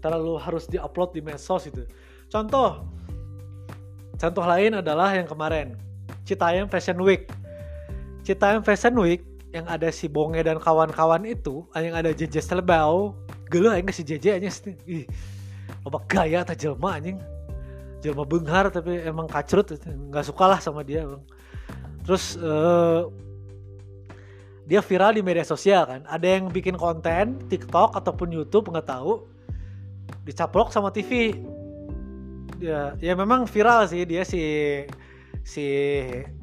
terlalu harus diupload di medsos itu. Contoh contoh lain adalah yang kemarin Citayam Fashion Week. Citayam Fashion Week yang ada si Bonge dan kawan-kawan itu yang ada JJ Selebau gelo aja si JJ aja ih apa gaya tak jelma anjing. Jelma benghar tapi emang kacrut nggak suka lah sama dia bang terus uh, dia viral di media sosial kan. Ada yang bikin konten TikTok ataupun YouTube nggak tahu dicaplok sama TV ya ya memang viral sih dia si si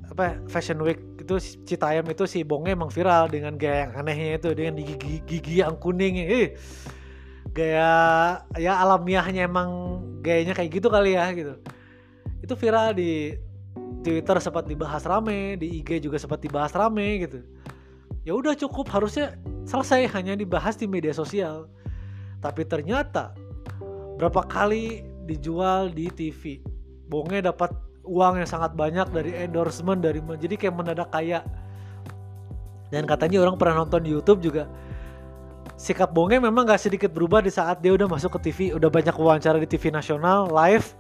apa Fashion Week itu Citayam itu si Bonge emang viral dengan gaya yang anehnya itu dengan gigi gigi yang kuning. Eh gaya ya alamiahnya emang gayanya kayak gitu kali ya gitu. Itu viral di Twitter sempat dibahas rame di IG juga sempat dibahas rame gitu. Ya udah cukup harusnya selesai hanya dibahas di media sosial. Tapi ternyata berapa kali dijual di TV Bonge dapat uang yang sangat banyak dari endorsement dari jadi kayak mendadak kaya dan katanya orang pernah nonton di YouTube juga sikap Bonge memang gak sedikit berubah di saat dia udah masuk ke TV, udah banyak wawancara di TV nasional, live,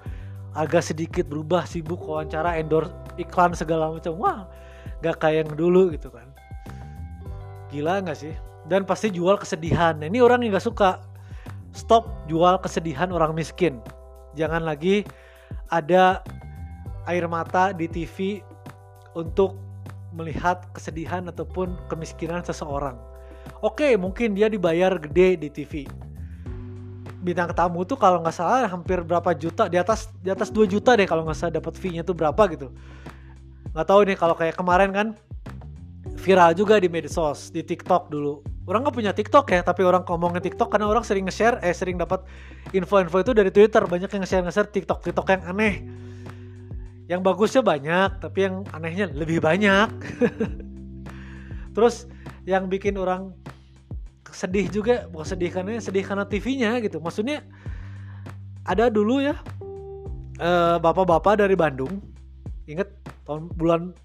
agak sedikit berubah, sibuk wawancara, endorse, iklan segala macam. Wah, gak kayak yang dulu gitu kan. Gila gak sih? Dan pasti jual kesedihan. Nah, ini orang yang gak suka. Stop jual kesedihan orang miskin. Jangan lagi ada air mata di TV untuk melihat kesedihan ataupun kemiskinan seseorang. Oke mungkin dia dibayar gede di TV bintang tamu tuh kalau nggak salah hampir berapa juta di atas di atas 2 juta deh kalau nggak salah dapat fee-nya tuh berapa gitu. Nggak tahu nih kalau kayak kemarin kan viral juga di medsos di TikTok dulu orang nggak punya TikTok ya tapi orang ngomongin TikTok karena orang sering nge-share eh sering dapat info-info itu dari Twitter. Banyak yang nge-share nge-share TikTok TikTok yang aneh. Yang bagusnya banyak tapi yang anehnya lebih banyak. <laughs> Terus yang bikin orang sedih juga bukan sedih karena sedih karena TV-nya gitu. Maksudnya ada dulu ya bapak bapak-bapak dari Bandung inget tahun bulan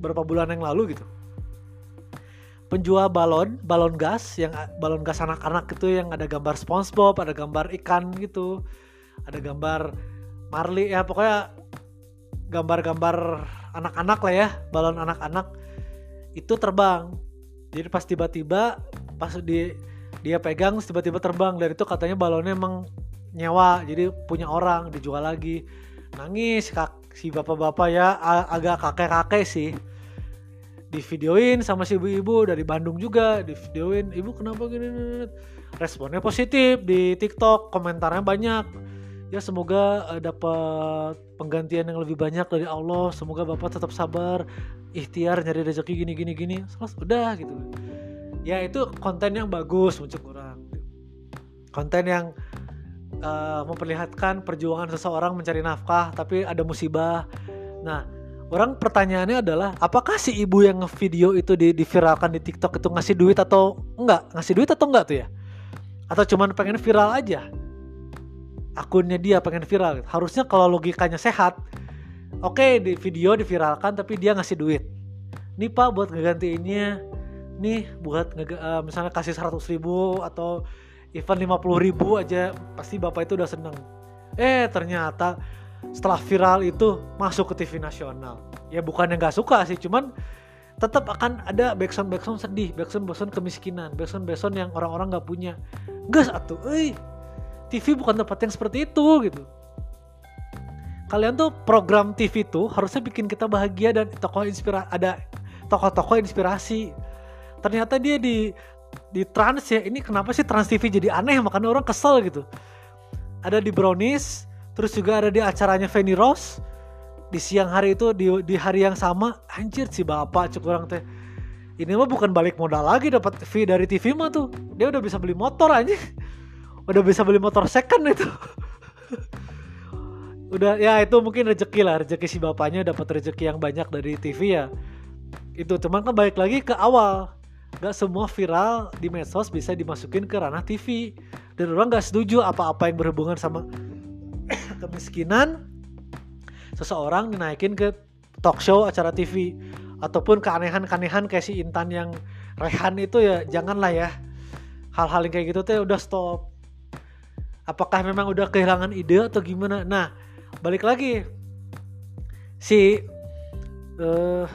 berapa bulan yang lalu gitu penjual balon balon gas yang balon gas anak-anak itu yang ada gambar SpongeBob ada gambar ikan gitu ada gambar Marley ya pokoknya gambar-gambar anak-anak lah ya balon anak-anak itu terbang. Jadi pas tiba-tiba pas di dia pegang tiba-tiba terbang. Dari itu katanya balonnya emang nyewa jadi punya orang dijual lagi. Nangis kak si bapak-bapak ya agak kakek-kakek sih di videoin sama si ibu-ibu dari Bandung juga di videoin ibu kenapa gini responnya positif di TikTok komentarnya banyak. Ya semoga uh, dapat penggantian yang lebih banyak dari Allah. Semoga bapak tetap sabar ikhtiar nyari rezeki gini gini gini. Selesai udah gitu. Ya itu konten yang bagus untuk orang. Konten yang uh, memperlihatkan perjuangan seseorang mencari nafkah tapi ada musibah. Nah, orang pertanyaannya adalah apakah si ibu yang ngevideo itu di, diviralkan di TikTok itu ngasih duit atau enggak? Ngasih duit atau enggak tuh ya? Atau cuman pengen viral aja? Akunnya dia pengen viral. Harusnya kalau logikanya sehat, oke okay, di video diviralkan tapi dia ngasih duit. Nih pak buat ngegantiinnya, nih buat uh, misalnya kasih 100 ribu atau event 50 ribu aja pasti bapak itu udah seneng. Eh ternyata setelah viral itu masuk ke TV nasional. Ya bukan yang nggak suka sih cuman tetap akan ada backsound backsound sedih backsound backsound kemiskinan backsound backsound yang orang-orang nggak punya. Gas atuh eh TV bukan tempat yang seperti itu gitu. Kalian tuh program TV tuh harusnya bikin kita bahagia dan tokoh inspirasi ada tokoh-tokoh inspirasi. Ternyata dia di di trans ya ini kenapa sih trans TV jadi aneh? Makanya orang kesel gitu. Ada di brownies terus juga ada di acaranya Fanny Rose. Di siang hari itu di, di hari yang sama anjir si bapak cukup orang teh. Ini mah bukan balik modal lagi dapat fee dari TV mah tuh. Dia udah bisa beli motor aja udah bisa beli motor second itu. <laughs> Udah ya itu mungkin rezeki lah. Rezeki si bapaknya dapat rezeki yang banyak dari TV ya. Itu cuman kan balik lagi ke awal. Gak semua viral di medsos bisa dimasukin ke ranah TV dan orang gak setuju apa-apa yang berhubungan sama kemiskinan seseorang dinaikin ke talk show acara TV ataupun keanehan-keanehan kayak si Intan yang Rehan itu ya janganlah ya. Hal-hal yang kayak gitu tuh udah stop. Apakah memang udah kehilangan ide atau gimana? Nah balik lagi. Si uh,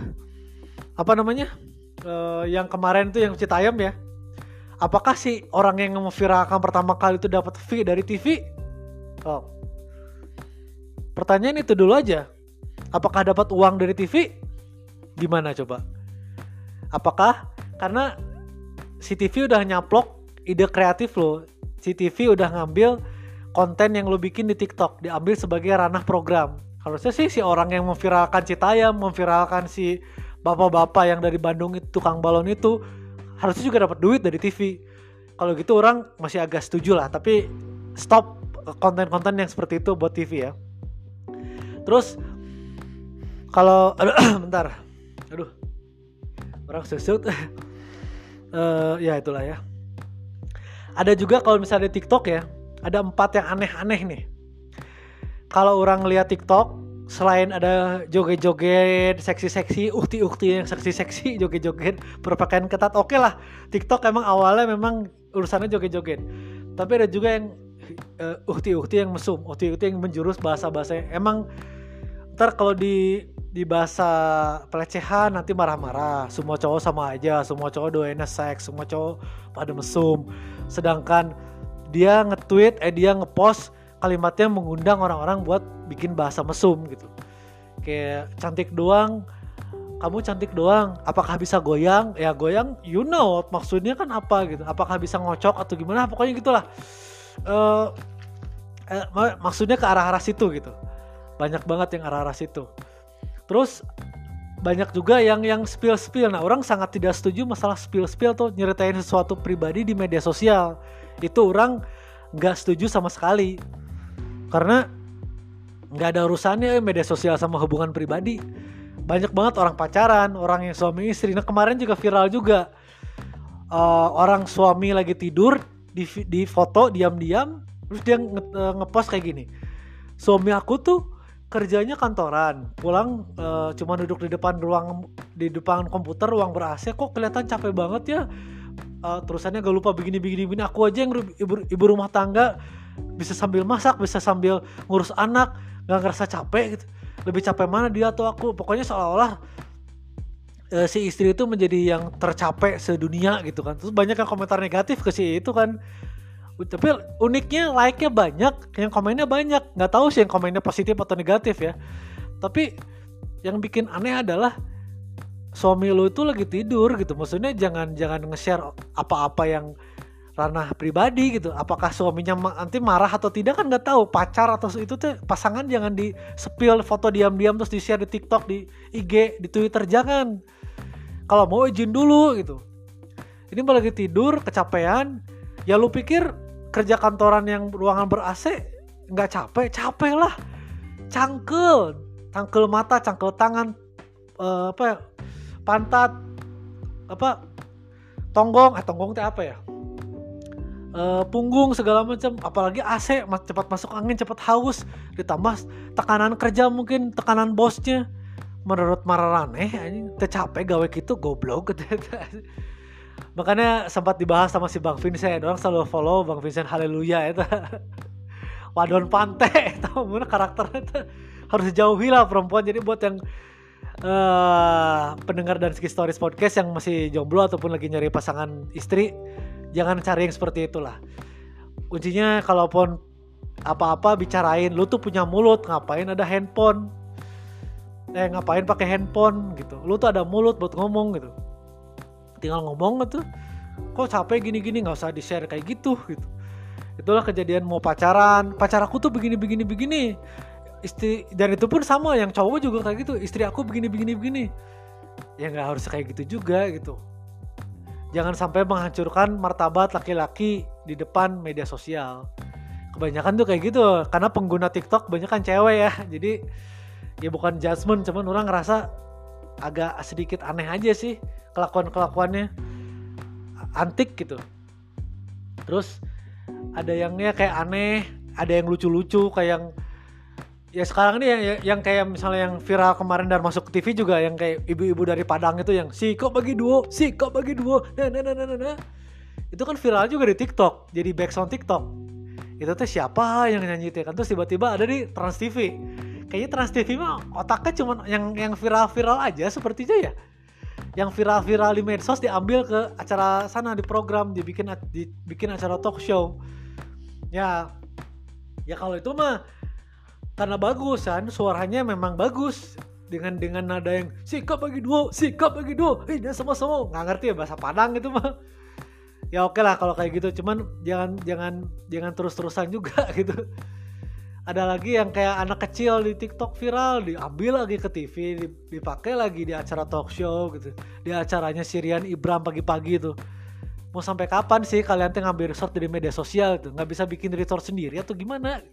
apa namanya? Uh, yang kemarin tuh yang Citayam ya. Apakah si orang yang memviralkan pertama kali itu dapat fee dari TV oh Pertanyaan itu dulu aja. Apakah dapat uang dari TV? Gimana coba? Apakah karena si TV udah nyaplok ide kreatif lo, si TV udah ngambil konten yang lo bikin di TikTok diambil sebagai ranah program. Harusnya sih si orang yang memviralkan Citayam, memviralkan si bapak-bapak yang dari Bandung itu tukang balon itu harusnya juga dapat duit dari TV. Kalau gitu orang masih agak setuju lah, tapi stop konten-konten yang seperti itu buat TV ya terus kalau <clears throat> aduh <clears throat> bentar. Aduh orang susut uh, <laughs> ya itulah ya. Ada juga kalau misalnya di TikTok ya ada empat yang aneh-aneh nih. Kalau orang lihat TikTok selain ada joget-joget seksi-seksi ukti-ukti yang seksi-seksi <laughs> joget-joget berpakaian ketat oke okay lah. TikTok emang awalnya memang urusannya joget-joget. Tapi ada juga yang uh, ukti-ukti yang mesum ukti-ukti yang menjurus bahasa-bahasa emang ntar kalau di di bahasa pelecehan nanti marah-marah. Semua cowok sama aja semua cowok doainnya seks semua cowok pada mesum. Sedangkan dia nge-tweet eh dia nge-post kalimatnya mengundang orang-orang buat bikin bahasa mesum gitu. Kayak cantik doang kamu cantik doang apakah bisa goyang? Ya goyang you know maksudnya kan apa gitu. Apakah bisa ngocok atau gimana pokoknya gitulah uh, eh, maksudnya ke arah-arah situ gitu. Banyak banget yang arah-arah situ. Terus banyak juga yang yang spill spill nah orang sangat tidak setuju masalah spill spill tuh nyeritain sesuatu pribadi di media sosial. Itu orang nggak setuju sama sekali. Karena nggak ada urusannya eh, media sosial sama hubungan pribadi. Banyak banget orang pacaran orang yang suami istri. Nah kemarin juga viral juga. Uh, orang suami lagi tidur di di foto diam-diam terus dia nge, uh, ngepost kayak gini. Suami aku tuh kerjanya kantoran pulang uh, cuma duduk di depan ruang di depan komputer ruang ber AC kok kelihatan capek banget ya? Uh, terusannya gak lupa begini begini begini. Aku aja yang ibu, ibu rumah tangga bisa sambil masak bisa sambil ngurus anak nggak ngerasa capek gitu. Lebih capek mana dia atau aku? Pokoknya seolah-olah uh, si istri itu menjadi yang tercapek sedunia gitu kan. Terus banyak yang komentar negatif ke si itu kan. Tapi uniknya like-nya banyak yang komennya banyak. Nggak tahu sih yang komennya positif atau negatif ya. Tapi yang bikin aneh adalah suami lo itu lagi tidur gitu. Maksudnya jangan jangan nge-share apa-apa yang ranah pribadi gitu. Apakah suaminya nanti marah atau tidak kan nggak tahu. Pacar atau itu tuh pasangan jangan di spill foto diam-diam terus di share di TikTok di IG di Twitter jangan kalau mau izin dulu gitu. Ini malah lagi tidur kecapean. Ya lu pikir kerja kantoran yang ruangan ber AC nggak capek? Capek lah. Cangkel. Cangkel mata cangkel tangan uh, apa ya, pantat apa tonggong. Eh tonggong teh apa ya? Uh, punggung segala macam apalagi AC cepat masuk angin cepat haus. Ditambah tekanan kerja mungkin tekanan bosnya menurut Mararaneh ini tercapek gawe gitu goblok gitu. <laughs> Makanya sempat dibahas sama si Bang Vincent. Orang selalu follow Bang Vincent Haleluya itu. <laughs> Wadon pantai <laughs> tahu mana karakternya itu. Harus dijauhi lah perempuan. Jadi buat yang uh, pendengar dan Ski Stories podcast yang masih jomblo ataupun lagi nyari pasangan istri jangan cari yang seperti itulah. Kuncinya kalaupun apa-apa bicarain lu tuh punya mulut ngapain ada handphone eh ngapain pakai handphone? Gitu. Lu tuh ada mulut buat ngomong gitu. Tinggal ngomong gitu kok capek gini-gini? Nggak usah di share kayak gitu gitu. Itulah kejadian mau pacaran. Pacar aku tuh begini begini begini. Istri dan itu pun sama yang cowok juga kayak gitu. Istri aku begini begini begini. Ya nggak harus kayak gitu juga gitu. Jangan sampai menghancurkan martabat laki-laki di depan media sosial. Kebanyakan tuh kayak gitu karena pengguna TikTok banyak kan cewek ya. Jadi ya bukan judgement cuman orang ngerasa agak sedikit aneh aja sih kelakuan kelakuannya antik gitu. Terus ada yangnya kayak aneh ada yang lucu-lucu kayak yang ya sekarang ini yang, yang kayak misalnya yang viral kemarin dan masuk TV juga yang kayak ibu-ibu dari Padang itu yang si kok bagi duo? Si kok bagi duo? Nah nah nah nah nah, nah. itu kan viral juga di TikTok jadi backsound TikTok. Itu tuh siapa yang nyanyi itu kan? Terus tiba-tiba ada di Trans TV kayaknya Trans TV mah otaknya cuma yang yang viral-viral aja sepertinya ya. Yang viral-viral di medsos diambil ke acara sana di program dibikin dibikin acara talk show. Ya ya kalau itu mah karena bagus kan suaranya memang bagus. Dengan dengan nada yang sikap bagi dua sikap bagi dua ini sama-sama. Nggak ngerti ya bahasa Padang gitu mah. Ya oke lah kalau kayak gitu. Cuman jangan jangan jangan terus-terusan juga <laughs> gitu ada lagi yang kayak anak kecil di TikTok viral diambil lagi ke TV dipakai lagi di acara talk show gitu. Di acaranya Sirian Ibram pagi-pagi itu mau sampai kapan sih kalian tuh ngambil resort dari media sosial itu nggak bisa bikin resort sendiri atau gimana?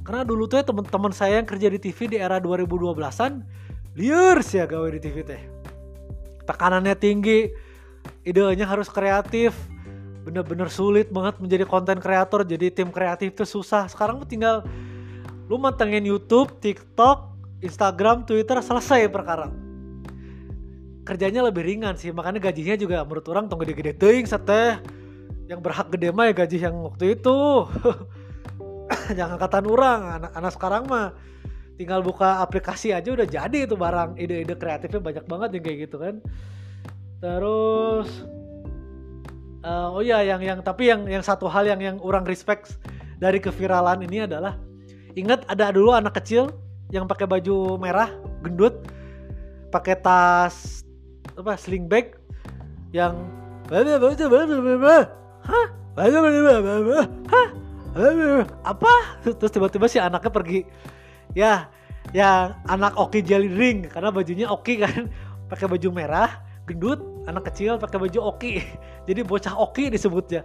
Karena dulu tuh ya teman-teman saya yang kerja di TV di era 2012an liar sih ya gawe di TV teh. Tekanannya tinggi idenya harus kreatif bener-bener sulit banget menjadi konten kreator. Jadi tim kreatif itu susah. Sekarang tuh tinggal lu mantengin YouTube TikTok Instagram Twitter selesai perkara. Kerjanya lebih ringan sih. Makanya gajinya juga menurut orang tong gede-gede ting seteh yang berhak gede mah ya gaji yang waktu itu. <laughs> Jangan kata orang anak-anak sekarang mah tinggal buka aplikasi aja udah jadi itu barang. Ide-ide kreatifnya banyak banget yang kayak gitu kan. Terus uh, oh iya yang yang tapi yang yang satu hal yang yang orang respect dari keviralan ini adalah ingat ada dulu anak kecil yang pakai baju merah gendut pakai tas apa sling bag yang hah apa? Terus tiba-tiba si anaknya pergi ya ya anak Oki Jelly Ring karena bajunya Oki kan <laughs> pakai baju merah gendut anak kecil pakai baju oki. <laughs> Jadi bocah oki disebutnya.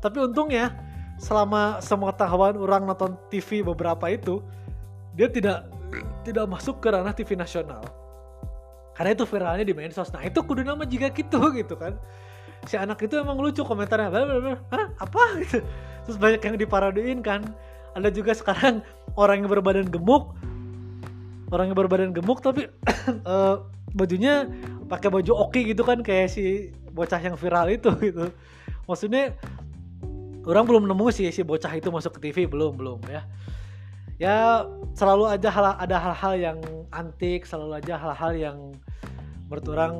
Tapi untungnya selama semua tahawan orang nonton TV beberapa itu dia tidak tidak masuk ke ranah TV nasional. Karena itu viralnya di medsos. Nah itu kudu nama jika gitu <laughs> gitu kan. Si anak itu emang lucu komentarnya Hah, apa? <laughs> Gitu. Terus banyak yang diparodiin kan. Ada juga sekarang orang yang berbadan gemuk orang yang berbadan gemuk tapi uh, <coughs> bajunya pakai baju oki gitu kan kayak si bocah yang viral itu <laughs> gitu. Maksudnya orang belum nemu sih si bocah itu masuk ke TV belum belum ya. Ya selalu aja hal ada hal-hal yang antik selalu aja hal-hal yang menurut orang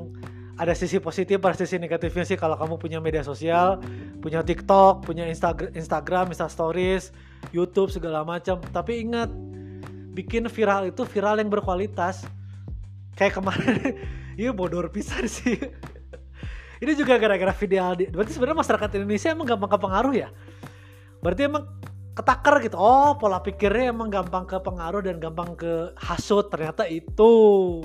ada sisi positif ada sisi negatifnya sih. Kalau kamu punya media sosial punya TikTok punya Instagram Instagram Insta Stories YouTube segala macam. Tapi ingat bikin viral itu viral yang berkualitas. Kayak kemarin <laughs> iya bodor pisan sih. Ini juga gara-gara video berarti sebenarnya masyarakat Indonesia emang gampang kepengaruh ya? Berarti emang ketakar gitu. Oh pola pikirnya emang gampang ke pengaruh dan gampang ke hasut ternyata itu.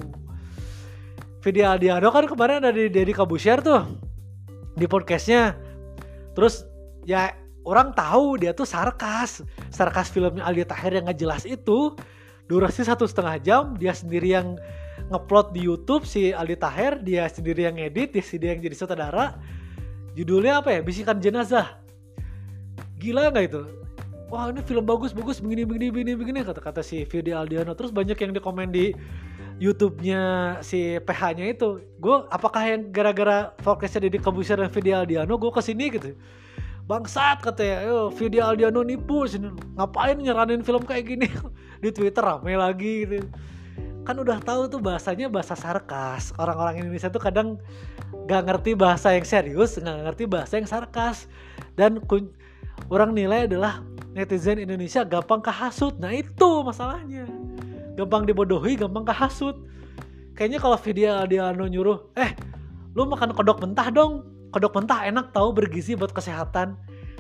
Video Aldiano kan kemarin ada di Deddy Kabusier tuh di podcastnya. Terus ya orang tahu dia tuh sarkas. Sarkas filmnya Aldi Tahir yang nggak jelas itu durasi satu setengah jam dia sendiri yang ngeplot di YouTube si Aldi Taher dia sendiri yang edit dia sendiri yang jadi sutradara. Judulnya apa ya? Bisikan jenazah. Gila nggak itu? Wah ini film bagus bagus begini begini begini begini kata kata si Vidi Aldiano. Terus banyak yang di komen di YouTube-nya si PH-nya itu. Gue apakah yang gara-gara fokusnya di Kebuser dan Vidi Aldiano gue ke sini gitu. Bangsat katanya yo Aldiano nipu sini. Ngapain nyeranin film kayak gini <laughs> <laughs> di Twitter rame lagi gitu. Kan udah tahu tuh bahasanya bahasa sarkas. Orang-orang Indonesia tuh kadang gak ngerti bahasa yang serius gak ngerti bahasa yang sarkas. Dan orang nilai adalah netizen Indonesia gampang kehasut. Nah itu masalahnya. Gampang dibodohi gampang kehasut. Kayaknya kalau video dia nyuruh eh lu makan kodok mentah dong. Kodok mentah enak tahu bergizi buat kesehatan.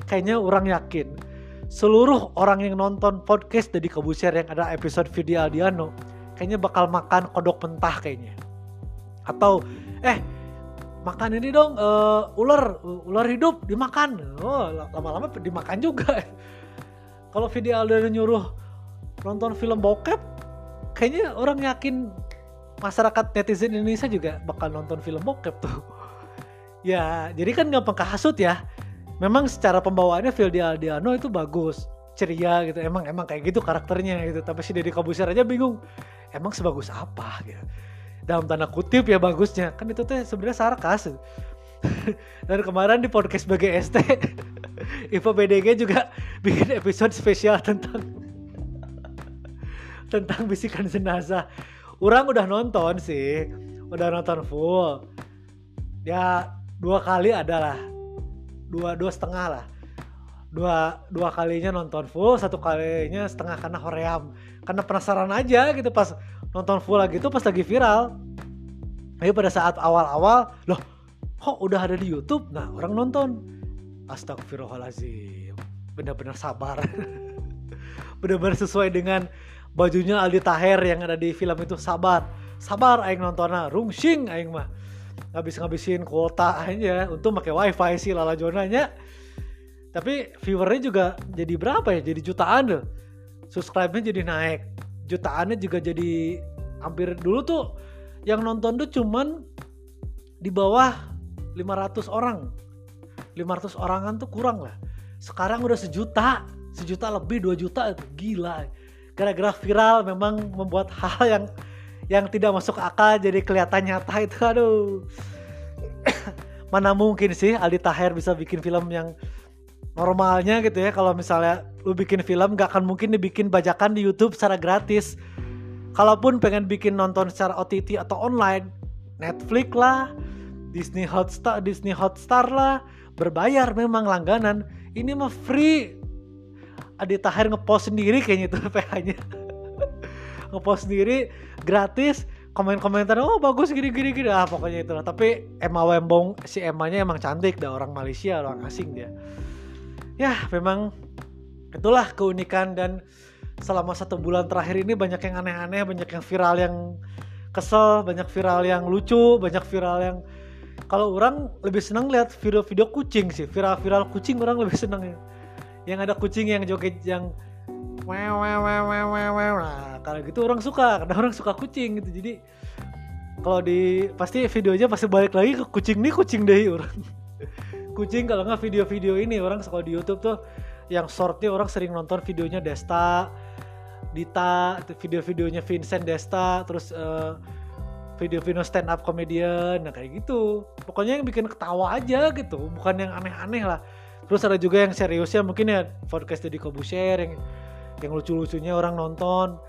Kayaknya orang yakin seluruh orang yang nonton podcast dari Kebuser yang ada episode video Aldiano kayaknya bakal makan kodok mentah kayaknya atau eh makan ini dong uh, ular ular hidup dimakan oh lama-lama dimakan juga <laughs> kalau video Aldiano nyuruh nonton film bokep kayaknya orang yakin masyarakat netizen Indonesia juga bakal nonton film bokep tuh. <laughs> ya, jadi kan gampang kehasut ya. Memang secara pembawaannya Vildi Aldiano itu bagus, ceria gitu. Emang emang kayak gitu karakternya gitu. Tapi si Deddy Kabuser aja bingung. Emang sebagus apa gitu. Dalam tanda kutip ya bagusnya. Kan itu tuh sebenarnya sarkas. <laughs> Dan kemarin di podcast BGST <laughs> Info BDG juga <laughs> bikin episode spesial tentang tentang bisikan jenazah. Orang udah nonton sih, udah nonton full. Ya dua kali adalah dua dua setengah lah. Dua dua kalinya nonton full, satu kalinya setengah karena hoream. Karena penasaran aja gitu pas nonton full lagi tuh pas lagi viral. Tapi pada saat awal-awal, loh kok udah ada di YouTube? Nah orang nonton. Astagfirullahaladzim. Benar-benar sabar. <laughs> Benar-benar sesuai dengan bajunya Aldi Taher yang ada di film itu sabar sabar aing nontonnya rungsing aing mah ngabis-ngabisin kuota aja. Untuk pakai wifi sih lala jonanya. Tapi viewernya juga jadi berapa ya? Jadi jutaan deh subscribe-nya jadi naik. Jutaannya juga jadi hampir dulu tuh yang nonton tuh cuman di bawah 500 orang. 500 orangan tuh kurang lah. Sekarang udah sejuta. Sejuta lebih 2 juta. Gila. Gara-gara viral memang membuat hal yang yang tidak masuk akal jadi kelihatan nyata itu aduh. Mana mungkin sih Aldi Taher bisa bikin film yang normalnya gitu ya? Kalau misalnya lu bikin film gak akan mungkin dibikin bajakan di YouTube secara gratis. Kalaupun pengen bikin nonton secara OTT atau online Netflix lah Disney Hotstar Disney Hotstar lah berbayar memang langganan. Ini mah free. Adi Tahir ngepost sendiri kayaknya itu <laughs> PH-nya ngepost sendiri gratis komen-komentar oh bagus gini gini gini. Ah pokoknya itu lah tapi Emma Wembong si Emma-nya emang cantik dah orang Malaysia orang asing dia. Ya memang itulah keunikan dan selama satu bulan terakhir ini banyak yang aneh-aneh banyak yang viral yang kesel banyak viral yang lucu banyak viral yang kalau orang lebih senang lihat video-video kucing sih viral-viral kucing orang lebih senang ya. Yang ada kucing yang joget yang wow wow wow wow wow nah kalau gitu orang suka karena orang suka kucing gitu. Jadi kalau di pasti videonya pasti balik lagi ke kucing nih kucing deh orang. <laughs> Kucing kalau nggak video-video ini orang suka di YouTube tuh yang shortnya orang sering nonton videonya Desta Dita video-videonya Vincent Desta terus uh, video-video stand up comedian nah kayak gitu. Pokoknya yang bikin ketawa aja gitu bukan yang aneh-aneh lah. Terus ada juga yang seriusnya mungkin ya podcast di Kobuser yang yang lucu-lucunya orang nonton.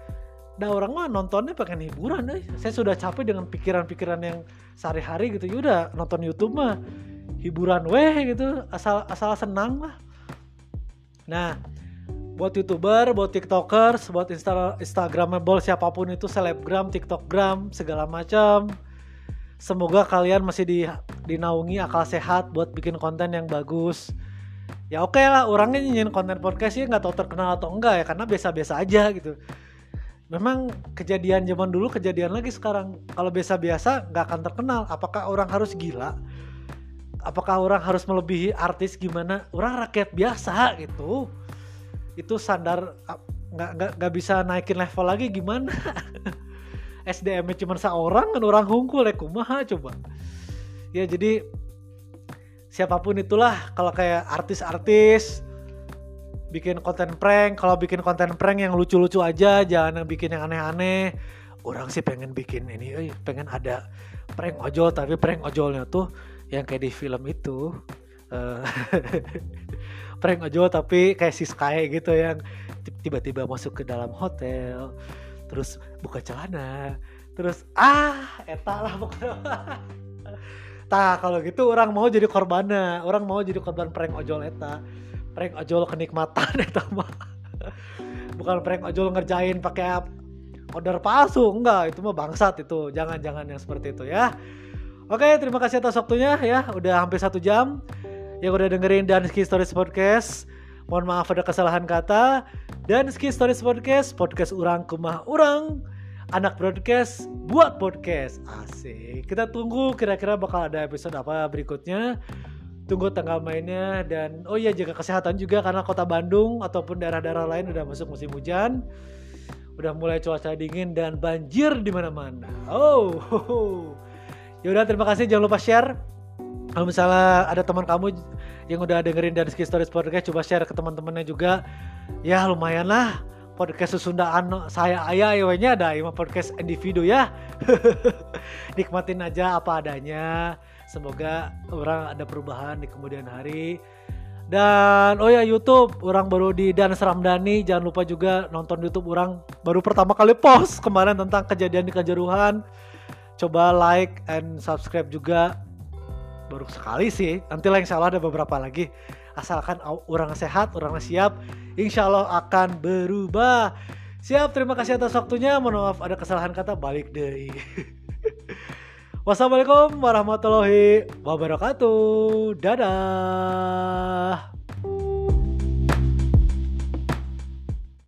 Nah orang mah nontonnya pengen hiburan deh saya sudah capek dengan pikiran-pikiran yang sehari-hari gitu. Yaudah nonton YouTube mah. Hiburan weh gitu. Asal asal senang lah. Nah buat youtuber, buat tiktokers, buat insta instagramable siapa pun itu selebgram, tiktokgram segala macam. Semoga kalian masih di, dinaungi akal sehat buat bikin konten yang bagus ya oke okay lah orangnya nyanyiin konten podcast ya nggak tahu terkenal atau enggak ya karena biasa-biasa aja gitu. Memang kejadian zaman dulu kejadian lagi sekarang. Kalau biasa-biasa nggak akan terkenal. Apakah orang harus gila? Apakah orang harus melebihi artis gimana? Orang rakyat biasa gitu. Itu standar nggak nggak nggak bisa naikin level lagi gimana? <laughs> SDM-nya cuma seorang kan orang hungkul ya kumaha coba? Ya jadi siapa pun itulah kalau kayak artis-artis bikin konten prank kalau bikin konten prank yang lucu-lucu aja jangan yang bikin yang aneh-aneh. Orang sih pengen bikin ini eh, pengen ada prank ojol tapi prank ojolnya tuh yang kayak di film itu uh, <laughs> prank ojol tapi kayak si Sky gitu yang tiba-tiba masuk ke dalam hotel terus buka celana terus ah eta lah pokoknya <laughs> Tah kalau gitu orang mau jadi korbannya orang mau jadi korban prank ojol eta. Prank ojol kenikmatan <laughs> eta mah. Bukan prank ojol ngerjain pakai order palsu enggak itu mah bangsat itu. Jangan jangan yang seperti itu ya. Oke terima kasih atas waktunya ya. Udah hampir satu jam yang udah dengerin dan Ski Stories Podcast. Mohon maaf ada kesalahan kata. Dan Ski Stories Podcast podcast orang kumah orang anak broadcast buat podcast. Asik. Kita tunggu kira-kira bakal ada episode apa berikutnya. Tunggu tanggal mainnya dan oh iya jaga kesehatan juga karena kota Bandung ataupun daerah-daerah lain udah masuk musim hujan. Udah mulai cuaca dingin dan banjir di mana-mana. Oh <laughs> yaudah terima kasih. Jangan lupa share. Kalau misalnya ada teman kamu yang udah dengerin dari Ski Stories Podcast coba share ke teman-temannya juga. Ya lumayan lah podcast Sesundaan saya ayah ayahnya ada ima podcast individu ya. <laughs> Nikmatin aja apa adanya. Semoga orang ada perubahan di kemudian hari. Dan oh ya YouTube orang baru di Dan Seramdani jangan lupa juga nonton YouTube orang baru pertama kali post kemarin tentang kejadian di Kanjuruhan. Coba like and subscribe juga. Baru sekali sih. Nanti lah insya Allah ada beberapa lagi asalkan orang sehat orang siap insya Allah akan berubah. Siap terima kasih atas waktunya. Mohon maaf ada kesalahan kata balik deh. <laughs> Wassalamualaikum warahmatullahi wabarakatuh. Dadah